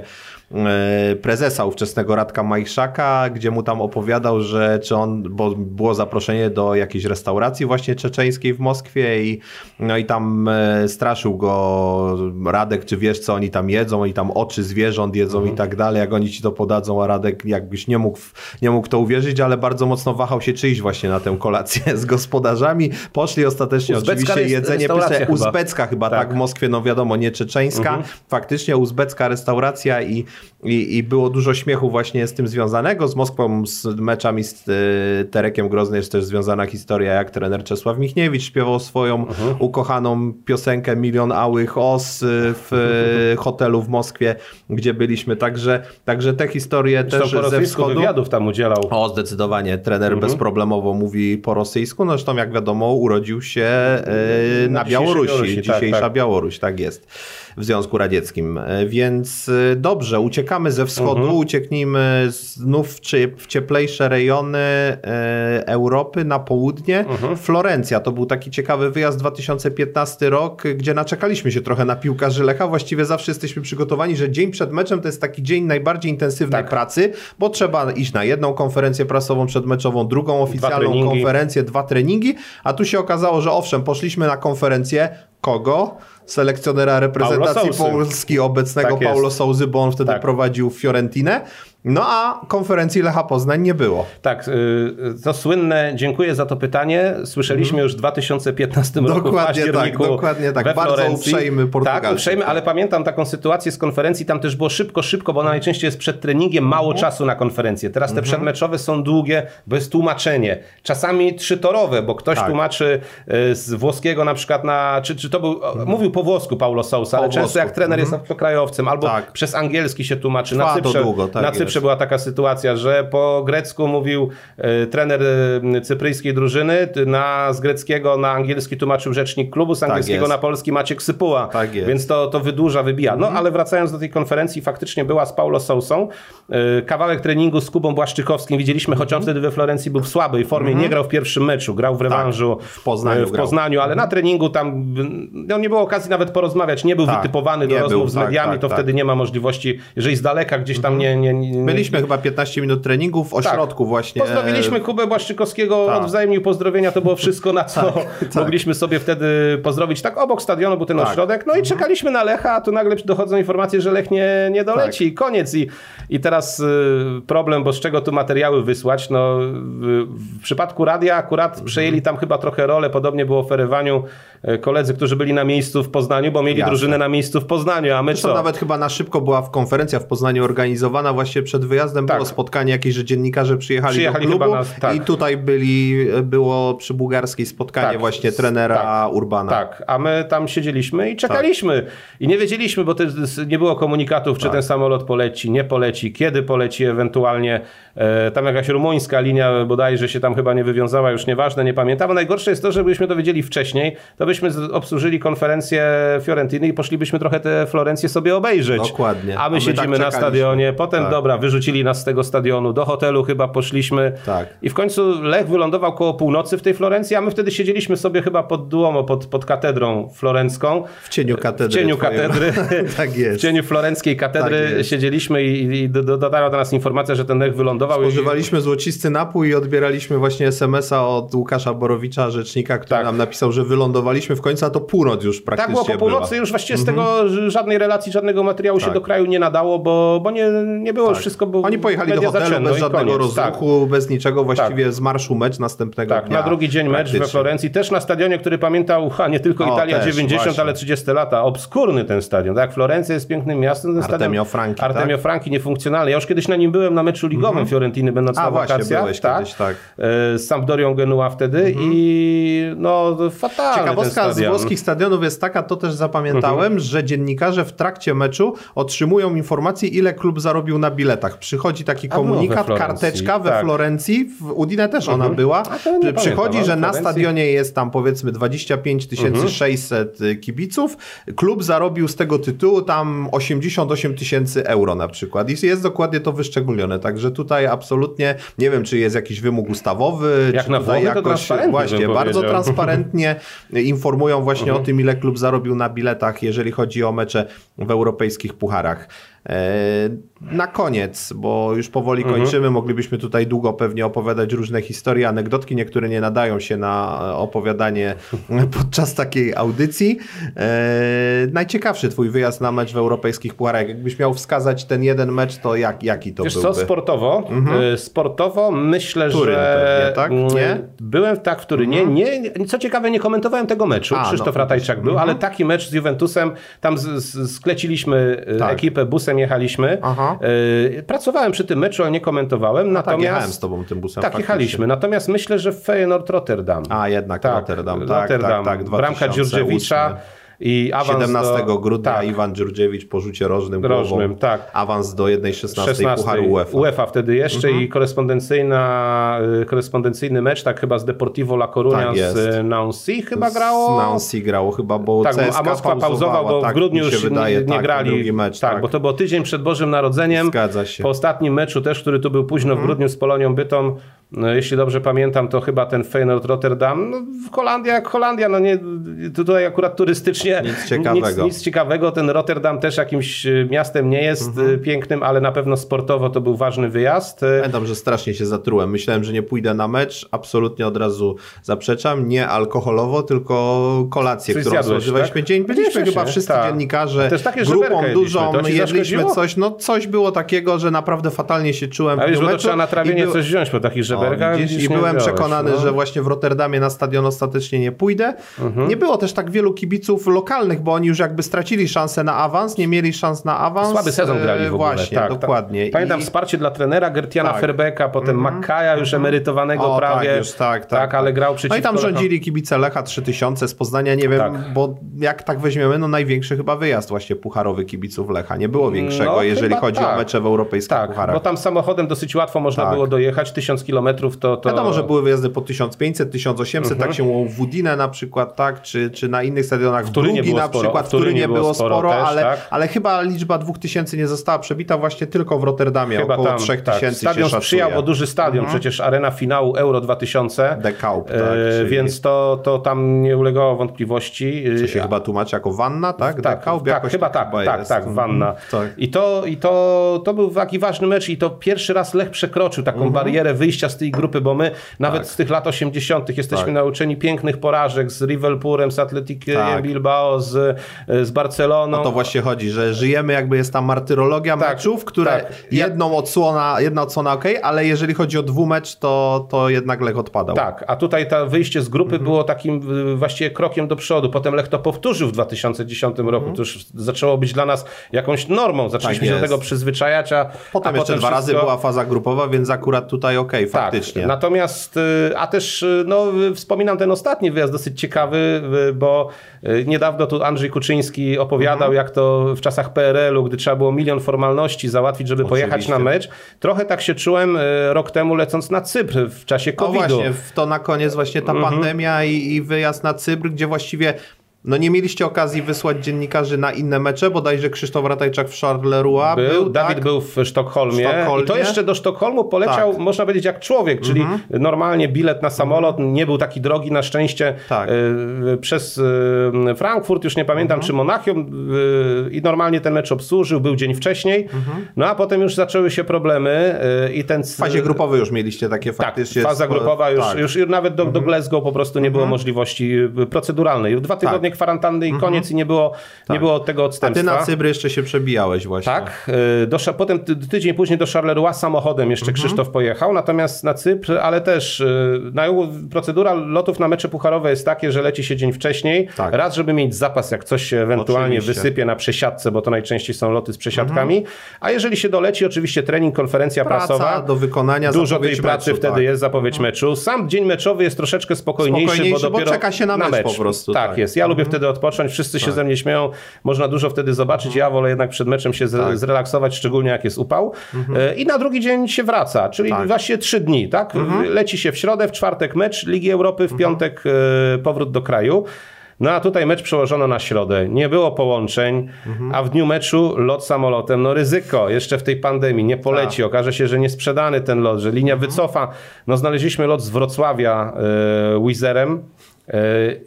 prezesa ówczesnego Radka Majszaka, gdzie mu tam opowiadał, że czy on, bo było zaproszenie do jakiejś restauracji właśnie czeczeńskiej w Moskwie i no i tam e, straszył go Radek, czy wiesz co oni tam jedzą, oni tam oczy zwierząt jedzą mhm. i tak dalej, jak oni ci to podadzą, a Radek jakbyś nie mógł, nie mógł to uwierzyć, ale bardzo mocno wahał się czyjść właśnie na tę kolację z gospodarzami. Poszli ostatecznie Uzbecka oczywiście jedzenie pyszne, uzbecka chyba, tak. tak. w Moskwie, no wiadomo, nie czeczeńska, mhm. faktycznie uzbecka restauracja i, i, i było dużo śmiechu właśnie z tym związanego z Moskwą, z meczami z y, Terekiem Grozny jest też związana historia, jak trener Czesław Michniewicz śpiewał swoją uh mhm. -huh. ukochaną piosenkę Milion Ałych Os y, w uh -huh. hotelu w Moskwie, gdzie byliśmy. Także, także te historie zresztą też ze wschodu. wywiadów tam udzielał. O, zdecydowanie. Trener uh mhm. -huh. bezproblemowo mówi po rosyjsku. No zresztą jak wiadomo urodził się y, na, na Białorusi. Białorusi tak, dzisiejsza tak. Białoruś, tak jest w Związku Radzieckim. E, więc e, dobrze, uciekamy ze wschodu, mhm. ucieknijmy znów w cieplejsze rejony e, Europy na południe. Mhm. Florencja to był taki ciekawy wyjazd 2015 rok, gdzie naczekaliśmy się trochę na piłkarzy Lecha. Właściwie zawsze jesteśmy przygotowani, że dzień przed meczem to jest taki dzień najbardziej intensywnej tak. pracy, bo trzeba iść na jedną konferencję prasową przedmeczową, drugą oficjalną dwa konferencję, dwa treningi, a tu się okazało, że owszem, poszliśmy na konferencję kogo? selekcjonera reprezentacji Polski obecnego tak Paulo Souzy, bo on wtedy tak. prowadził Fiorentinę. No a konferencji Lecha Poznań nie było. Tak, y, to słynne, dziękuję za to pytanie. Słyszeliśmy mm. już w 2015 roku dokładnie w tak, październiku tak, Dokładnie tak, bardzo uprzejmy Portugalczyk. Tak, uprzejmy, ale pamiętam taką sytuację z konferencji, tam też było szybko, szybko, bo najczęściej jest przed treningiem, mało mm. czasu na konferencję. Teraz te mm. przedmeczowe są długie, jest tłumaczenie. Czasami trzytorowe, bo ktoś tak. tłumaczy y, z włoskiego na przykład na, czy, czy to był, mm. mówił po włosku Paulo Sousa, ale często jak trener jest obcokrajowcem, albo tak. przez angielski się tłumaczy. Trwa na Cyprze, długo, tak na Cyprze była taka sytuacja, że po grecku mówił e, trener e, cypryjskiej drużyny, na, z greckiego na angielski tłumaczył rzecznik klubu, z tak angielskiego tak na polski Maciek Sypuła. Tak więc to, to wydłuża, wybija. No mhm. ale wracając do tej konferencji, faktycznie była z Paulo Sousą. E, kawałek treningu z Kubą Błaszczykowskim widzieliśmy, on mhm. wtedy we Florencji był w słabej formie, mhm. nie grał w pierwszym meczu, grał w rewanżu tak, w Poznaniu, w Poznaniu ale na treningu tam no nie było okazji nawet porozmawiać, nie był tak, wytypowany do rozmów był, z tak, mediami, tak, to tak, wtedy nie ma możliwości, jeżeli z daleka gdzieś tam nie, nie Byliśmy chyba 15 minut treningu w ośrodku właśnie. Pozdrowiliśmy Kubę Błaszczykowskiego, tak. odwzajemnił pozdrowienia, to było wszystko na co mogliśmy sobie wtedy pozdrowić. Tak obok stadionu był ten ośrodek, no i mhm. czekaliśmy na Lecha, a tu nagle dochodzą informacje, że Lech nie, nie doleci i koniec. I, I teraz y, problem, bo z czego tu materiały wysłać? No, w, w przypadku radia akurat przejęli tam chyba trochę rolę, podobnie było w Erewaniu e, koledzy, którzy byli na miejscu w Poznaniu, bo mieli Jasne. drużynę na miejscu w Poznaniu, a my Zresztą co? nawet chyba na szybko była w konferencja w Poznaniu organizowana właśnie przed wyjazdem, tak. było spotkanie jakieś, że dziennikarze przyjechali, przyjechali do klubu tak. i tutaj byli, było przy bułgarskiej spotkanie tak. właśnie trenera tak. Urbana. Tak, a my tam siedzieliśmy i czekaliśmy i nie wiedzieliśmy, bo nie było komunikatów, czy tak. ten samolot poleci, nie poleci, kiedy poleci ewentualnie, e, tam jakaś rumuńska linia bodajże się tam chyba nie wywiązała, już nieważne, nie pamiętam. A najgorsze jest to, że byśmy dowiedzieli wcześniej, to byśmy obsłużyli konferencję Fiorentiny i poszlibyśmy trochę te Florencje sobie obejrzeć. Dokładnie. A my, A my siedzimy tak na stadionie, potem tak. dobra, wyrzucili nas z tego stadionu, do hotelu chyba poszliśmy tak. i w końcu Lech wylądował koło północy w tej Florencji, a my wtedy siedzieliśmy sobie chyba pod Duomo, pod, pod katedrą florencką. W cieniu katedry. W cieniu katedry. tak jest. W cieniu florenckiej katedry tak siedzieliśmy i, i dotarła do nas informacja, że ten Lech wylądował. Spożywaliśmy i... złocisty napój i odbieraliśmy właśnie SMS-a od Łukasza Borowicza, rzecznika, który tak. nam napisał, że wylądowaliśmy w końcu, a to północ już praktycznie Tak, było po północy, była. już właściwie z mhm. tego żadnej relacji, żadnego materiału tak. się do kraju nie nadało, bo, bo nie, nie było, tak. wszystko było Oni pojechali do hotelu bez żadnego rozruchu, tak. bez niczego, właściwie tak. z marszu mecz następnego tak. dnia. Na drugi dzień mecz we Florencji, też na stadionie, który pamiętał, a nie tylko Italia też, 90, właśnie. ale 30 lata. Obskurny ten stadion, tak? Florencja jest pięknym miastem, ten Artemio Franki, Artemio tak? Franki, niefunkcjonalny. Ja już kiedyś na nim byłem na meczu ligowym mm -hmm. Fiorentiny, będąc na wakacjach. Tak? Kiedyś, tak. E, z Sampdorią Genua wtedy mm -hmm. i no fatalny Ciekawostka z włoskich stadionów jest taka, to też zapamiętałem, -hmm. że dziennikarze w trakcie meczu otrzymują informację, ile klub zarobił na biletach. Przychodzi taki komunikat, karteczka we tak. Florencji, w Udine też ona mhm. była. Przychodzi, że na stadionie jest tam powiedzmy 25 600 mhm. kibiców. Klub zarobił z tego tytułu tam 88 tysięcy euro na przykład. I jest dokładnie to wyszczególnione. Także tutaj absolutnie nie wiem, czy jest jakiś wymóg ustawowy, Jak czy na tutaj jakoś właśnie bardzo transparentnie informują właśnie mhm. o tym, ile klub zarobił na biletach, jeżeli chodzi o mecze w europejskich pucharach. E, na koniec, bo już powoli mhm. kończymy, moglibyśmy tutaj długo pewnie opowiadać różne historie, anegdotki, niektóre nie nadają się na opowiadanie podczas takiej audycji. E, najciekawszy twój wyjazd na mecz w europejskich pucharach. Jakbyś miał wskazać ten jeden mecz, to jak, jaki to Wiesz byłby? co, sportowo? Mhm. E, sportowo myślę, Turyn że... Pewnie, tak? Nie? Byłem tak w Turynie. Mhm. Nie, co ciekawe, nie komentowałem tego meczu. A, Krzysztof no, Ratajczak był, ale taki mecz z Juventusem, tam z, z, skleciliśmy tak. ekipę busem jechaliśmy. E, pracowałem przy tym meczu, ale nie komentowałem. No natomiast... tak, jechałem z tobą tym busem. Tak, jechaliśmy. Natomiast myślę, że Feyenoord Rotterdam. A, jednak tak, Rotterdam. Tak, Rotterdam. Tak, tak, Bramka Dziurdziewicza. I awans 17 do... grudnia tak. Iwan Dziurdziewicz po rzucie rożnym, rożnym głową, tak. awans do 1.16 16 Pucharu UEFA. UEFA wtedy jeszcze mhm. i korespondencyjna, y, korespondencyjny mecz, tak chyba z Deportivo La Coruña tak z Nancy chyba grało. Z Nancy grało chyba, bo tak, CSKA a Moskwa pauzował, bo tak, w grudniu już wydaje, nie, nie tak, grali. Mecz, tak, tak, bo to było tydzień przed Bożym Narodzeniem. Zgadza się. Po ostatnim meczu też, który tu był późno mhm. w grudniu z Polonią Bytom, no, jeśli dobrze pamiętam, to chyba ten Feyenoord Rotterdam. No, Holandia jak Holandia, no nie, tutaj akurat turystycznie nic ciekawego. Nic, nic ciekawego. Ten Rotterdam też jakimś y, miastem nie jest mhm. Y, pięknym, ale na pewno sportowo to był ważny wyjazd. Pamiętam, że strasznie się zatrułem. Myślałem, że nie pójdę na mecz. Absolutnie od razu zaprzeczam. Nie alkoholowo, tylko kolację, coś którą spożywaliśmy tak? dzień. Byliśmy chyba wszyscy tak. dziennikarze też takie grupą dużą. Jedliśmy coś, no coś było takiego, że naprawdę fatalnie się czułem. A wiesz, bo to trzeba na trawienie był... coś wziąć po takich żeberkach. I byłem przekonany, no. że właśnie w Rotterdamie na stadion ostatecznie nie pójdę. Mhm. Nie było też tak wielu kibiców lokalnych, bo oni już jakby stracili szansę na awans, nie mieli szans na awans. Słaby sezon grali w ogóle. Właśnie, tak, dokładnie. Tak. Pamiętam I... wsparcie dla trenera Gertiana tak. Ferbeka, potem -hmm. Makaja już mhm. emerytowanego o, prawie. Tak, już, tak, tak, tak, ale grał przeciwko... No i tam rządzili kibice Lecha 3000 z Poznania, nie wiem, tak. bo jak tak weźmiemy, no największy chyba wyjazd właśnie pucharowy kibiców Lecha. Nie było większego, no, jeżeli chodzi o tak. mecze w europejskich tak, pucharach. bo tam samochodem dosyć łatwo można było dojechać, tysiąc km kilometrów, to, to... Wiadomo, że były wyjazdy po 1500, 1800, mhm. tak się było w Udine na przykład, tak, czy, czy na innych stadionach w Turynie Drugi na przykład, w Turynie było sporo, sporo też, ale, tak? ale chyba liczba 2000 nie została przebita właśnie tylko w Rotterdamie, chyba około tam, 3000 tak. Stadion sprzyjał, bo duży stadion, mhm. przecież arena finału Euro 2000, De Kaup, tak, e, więc to, to tam nie ulegało wątpliwości. Co się e, chyba tłumaczy jako wanna, tak? Tak, Kaup, tak chyba tak, tak, tak, tak, wanna. Tak. I, to, i to, to był taki ważny mecz i to pierwszy raz Lech przekroczył taką mhm. barierę wyjścia z tej grupy, bo my nawet tak. z tych lat 80. jesteśmy tak. nauczeni pięknych porażek z Rivelpurem, z Atletikiem tak. Bilbao, z, z Barceloną. O to właśnie chodzi, że żyjemy jakby jest ta martyrologia tak. meczów, które tak. jedną odsłona, jedna odsłona ok, ale jeżeli chodzi o dwumecz, to, to jednak Lech odpadał. Tak, a tutaj to wyjście z grupy mhm. było takim właściwie krokiem do przodu. Potem Lech to powtórzył w 2010 roku. Mhm. To już zaczęło być dla nas jakąś normą. Zaczęliśmy tak się do tego przyzwyczajać, a Potem a jeszcze potem dwa wszystko... razy była faza grupowa, więc akurat tutaj ok, tak, faktycznie. Natomiast, y, a też y, no, wspominam ten ostatni wyjazd, dosyć ciekawy, bo niedawno tu Andrzej Kuczyński opowiadał, mhm. jak to w czasach PRL-u, gdy trzeba było milion formalności załatwić, żeby Oczywiście. pojechać na mecz. Trochę tak się czułem rok temu lecąc na Cypr w czasie COVID-u. No właśnie, to na koniec właśnie ta mhm. pandemia i, i wyjazd na Cypr, gdzie właściwie no nie mieliście okazji wysłać dziennikarzy na inne mecze, bodajże Krzysztof Ratajczak w Charleroi był, był Dawid tak? był w Sztokholmie. Sztokholmie. I to jeszcze do Sztokholmu poleciał, tak. można powiedzieć, jak człowiek, czyli mhm. normalnie bilet na samolot nie był taki drogi, na szczęście tak. y, przez y, Frankfurt, już nie pamiętam, mhm. czy Monachium y, i normalnie ten mecz obsłużył, był dzień wcześniej, mhm. no a potem już zaczęły się problemy i ten... W fazie grupowej już mieliście takie tak, faktycznie... faza grupowa już, tak. już nawet do, do mhm. Glasgow po prostu nie było mhm. możliwości proceduralnej. Dwa tygodnie tak kwarantanny i mhm. koniec i nie było, tak. nie było tego odstępstwa. A ty na Cybry jeszcze się przebijałeś właśnie. Tak. Y, do, potem tydzień później do Charleroi samochodem jeszcze mhm. Krzysztof pojechał, natomiast na Cypr, ale też y, na, procedura lotów na mecze pucharowe jest takie, że leci się dzień wcześniej. Tak. Raz, żeby mieć zapas, jak coś się ewentualnie oczywiście. wysypie na przesiadce, bo to najczęściej są loty z przesiadkami. Mhm. A jeżeli się doleci, oczywiście trening, konferencja Praca prasowa. do wykonania. Dużo tej pracy meczu, wtedy tak. jest, zapowiedź mhm. meczu. Sam dzień meczowy jest troszeczkę spokojniejszy, spokojniejszy bo dopiero bo czeka się na mecz, na mecz. po prostu. Tak, tak. jest. Ja lubię wtedy odpocząć, wszyscy tak. się ze mnie śmieją, można dużo wtedy zobaczyć, ja wolę jednak przed meczem się tak. zrelaksować, szczególnie jak jest upał mhm. E, i na drugi dzień się wraca, czyli tak. właśnie trzy dni, tak? Mhm. Leci się w środę, w czwartek mecz Ligi Europy, w mhm. piątek e, powrót do kraju. No a tutaj mecz przełożono na środę. Nie było połączeń, mhm. a w dniu meczu lot samolotem, no ryzyko, jeszcze w tej pandemii, nie poleci. Tak. Okaże się, że nie sprzedany ten lot, że linia mhm. wycofa. No znaleźliśmy lot z Wrocławia y, Wizerem,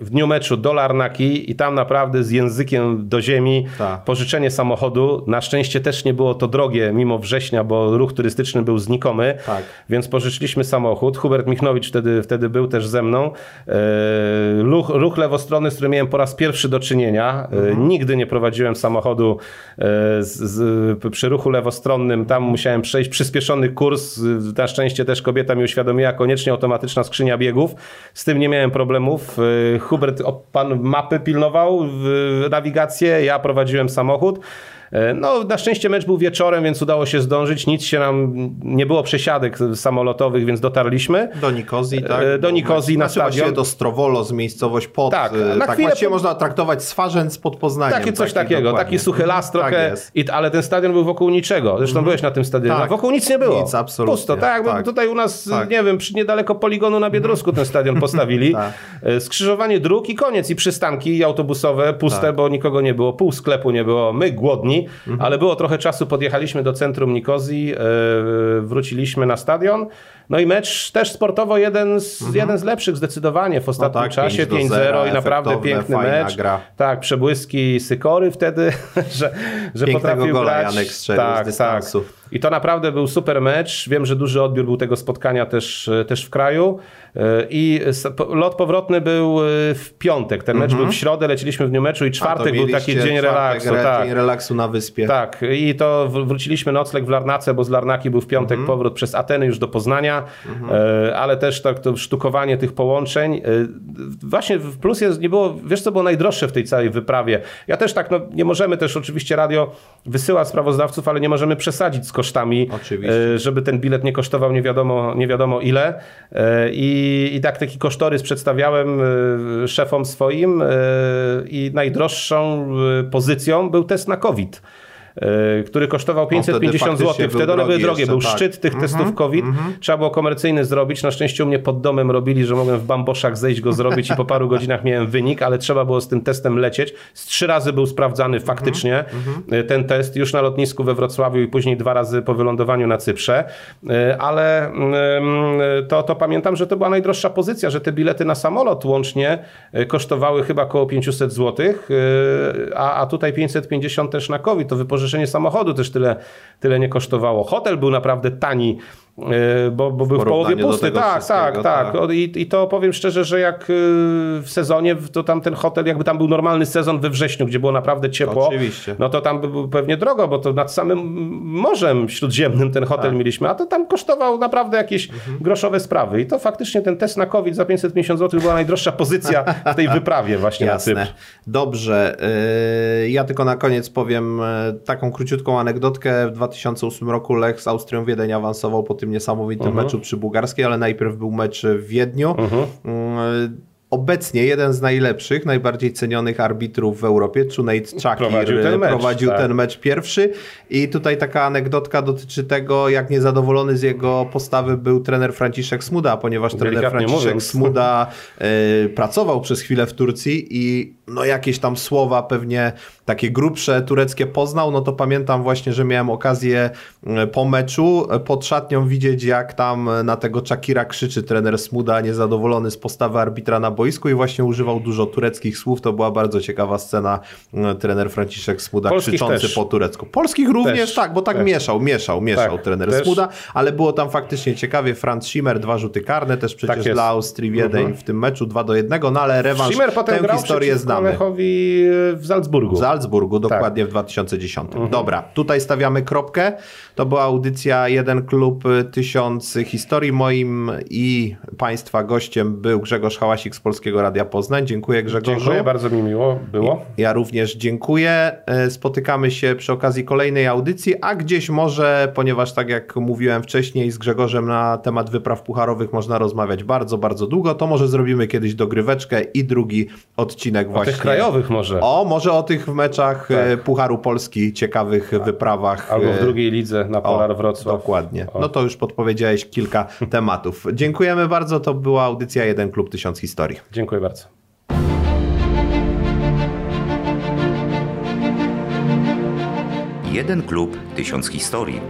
w dniu meczu do Larnaki i tam naprawdę z językiem do ziemi tak. pożyczenie samochodu. Na szczęście też nie było to drogie mimo września, bo ruch turystyczny był znikomy, tak. więc pożyczyliśmy samochód. Hubert Michnowicz wtedy, wtedy był też ze mną. E, ruch, ruch lewostronny, z którym miałem po raz pierwszy do czynienia. E, mhm. Nigdy nie prowadziłem samochodu e, z, z, przy ruchu lewostronnym. Tam musiałem przejść przyspieszony kurs. Na szczęście też kobieta mi uświadomiła, koniecznie automatyczna skrzynia biegów. Z tym nie miałem problemów. Hubert pan mapy pilnował, nawigację, ja prowadziłem samochód. E, no, na szczęście mecz był wieczorem, więc udało się zdążyć. Nic się nam nie było przesiadek samolotowych, więc dotarliśmy. Do Nikozji, tak? E, do Nikozji na znaczy stadion. do Strowolo, miejscowość pod. Tak, e, na tak właściwie po... można traktować Swarzędz pod Poznaniem. Takie coś taki, takiego, dokładnie. taki suchy las tak trochę, tak ale ten stadion był wokół niczego. Zresztą mm. byłeś na tym stadionie. Tak. Wokół nic nie było. Nic, absolutnie. Pusto, tak, tak. tutaj u nas, tak. nie wiem, przy niedaleko poligonu na Biedrusku ten stadion postawili. tak. Skrzyżowanie dróg i koniec. I przystanki autobusowe puste, tak. bo nikogo nie było. Pół sklepu nie było. My głodni, mhm. ale było trochę czasu, podjechaliśmy do centrum Nikozji, e, wróciliśmy na stadion. No i mecz też sportowo jeden z, mhm. jeden z lepszych zdecydowanie w ostatnim no tak, czasie. 5-0 i naprawdę piękny mecz. Gra. Tak, przebłyski Sykory wtedy, że, że potrafił gola grać. Janek strzelił tak, z dystansu. Tak. I to naprawdę był super mecz. Wiem, że duży odbiór był tego spotkania też, też w kraju. E, I lot powrotny był e, w piątek. Ten mecz -hmm. był w środę, leciliśmy w dniu meczu i czwartek był taki dzień relaksu. Tak. Dzień relaksu na wyspie. Tak. I to wróciliśmy nocleg w Larnace, bo z Larnaki był w piątek -hmm. powrót przez Ateny już do Poznania, -hmm. ale też tak to sztukowanie tych połączeń. Właśnie w plus jest, nie było, wiesz co było najdroższe w tej całej wyprawie? Ja też tak, no nie możemy też oczywiście radio wysyła sprawozdawców, ale nie możemy przesadzić z kosztami, Oczywiście. żeby ten bilet nie kosztował nie wiadomo, nie wiadomo ile. I i, tak taki kosztorys przedstawiałem y, szefom swoim i najdroższą pozycją był test na COVID. Który kosztował 550 zł. Wtedy one były drogie, był tak. szczyt tych testów mm -hmm, COVID. Mm -hmm. Trzeba było komercyjny zrobić. Na szczęście u mnie pod domem robili, że mogłem w bamboszach zejść go zrobić i po paru godzinach miałem wynik, ale trzeba było z tym testem lecieć. Z trzy razy był sprawdzany faktycznie mm -hmm. ten test już na lotnisku we Wrocławiu i później dwa razy po wylądowaniu na Cyprze. Ale mm, to, to pamiętam, że to była najdroższa pozycja, że te bilety na samolot łącznie kosztowały chyba około 500 zł, a, a tutaj 550 też na COVID. To wypożyczenie samochodu też tyle, tyle nie kosztowało. Hotel był naprawdę tani bo, bo był w połowie pusty. Tak, tak, tak, tak. I, I to powiem szczerze, że jak e, w sezonie, to tam ten hotel, jakby tam był normalny sezon we wrześniu, gdzie było naprawdę ciepło, Oczywiście. no to tam by był pewnie drogo, bo to nad samym Morzem Śródziemnym ten hotel tak. mieliśmy, a to tam kosztował naprawdę jakieś mhm. groszowe sprawy. I to faktycznie ten test na COVID za 550 zł była najdroższa pozycja w tej wyprawie właśnie Jasne. na Cypr. Dobrze. E, ja tylko na koniec powiem taką króciutką anegdotkę. W 2008 roku Lech z Austrią Wiedeń awansował po tym niesamowitym uh mhm. -huh. meczu przy Bułgarskiej, ale najpierw był mecz w Wiedniu. Uh mhm. -huh. Obecnie jeden z najlepszych, najbardziej cenionych arbitrów w Europie, Cunate Chakir, prowadził, ten mecz, prowadził tak. ten mecz pierwszy i tutaj taka anegdotka dotyczy tego, jak niezadowolony z jego postawy był trener Franciszek Smuda, ponieważ trener Franciszek mówiąc. Smuda y, pracował przez chwilę w Turcji i no jakieś tam słowa pewnie takie grubsze tureckie poznał, no to pamiętam właśnie, że miałem okazję e, po meczu e, pod szatnią widzieć, jak tam na tego Czakira krzyczy trener Smuda, niezadowolony z postawy arbitra na boisku i właśnie używał dużo tureckich słów. To była bardzo ciekawa scena. E, trener Franciszek Smuda Polskich krzyczący też. po turecku. Polskich również, też. tak, bo tak też. mieszał, mieszał, mieszał tak, trener też. Smuda, ale było tam faktycznie ciekawie. Franz Schimmer, dwa rzuty karne, też przecież tak dla Austrii Wiedeń mhm. w tym meczu 2 do 1, no ale rewanż, Schimmer potem tę historię znamy. Lechowi w Salzburgu. W Salzburgu, tak. dokładnie tak. w 2010. Mhm. Dobra, tutaj stawiamy kropkę. To była audycja Jeden Klub Tysiąc Historii. Moim i Państwa gościem był Grzegorz Hałasik z Polskiego Radia Poznań. Dziękuję Grzegorzu. Dziękuję, bardzo mi miło było. Ja również dziękuję. E, spotykamy się przy okazji kolejnej audycji, a gdzieś może, ponieważ tak jak mówiłem wcześniej z Grzegorzem na temat wypraw pucharowych można rozmawiać bardzo, bardzo długo, to może zrobimy kiedyś dogryweczkę i drugi odcinek o właśnie. O tych krajowych może. O, może o tych meczach e, tak. Pucharu Polski, ciekawych wyprawach. Albo w e, drugiej lidze na Polar Wrocław. Dokładnie. O. No to już podpowiedziałeś kilka tematów. Dziękujemy bardzo. To była audycja Jeden Klub Tysiąc Historii. Dziękuję bardzo. Jeden klub, tysiąc historii.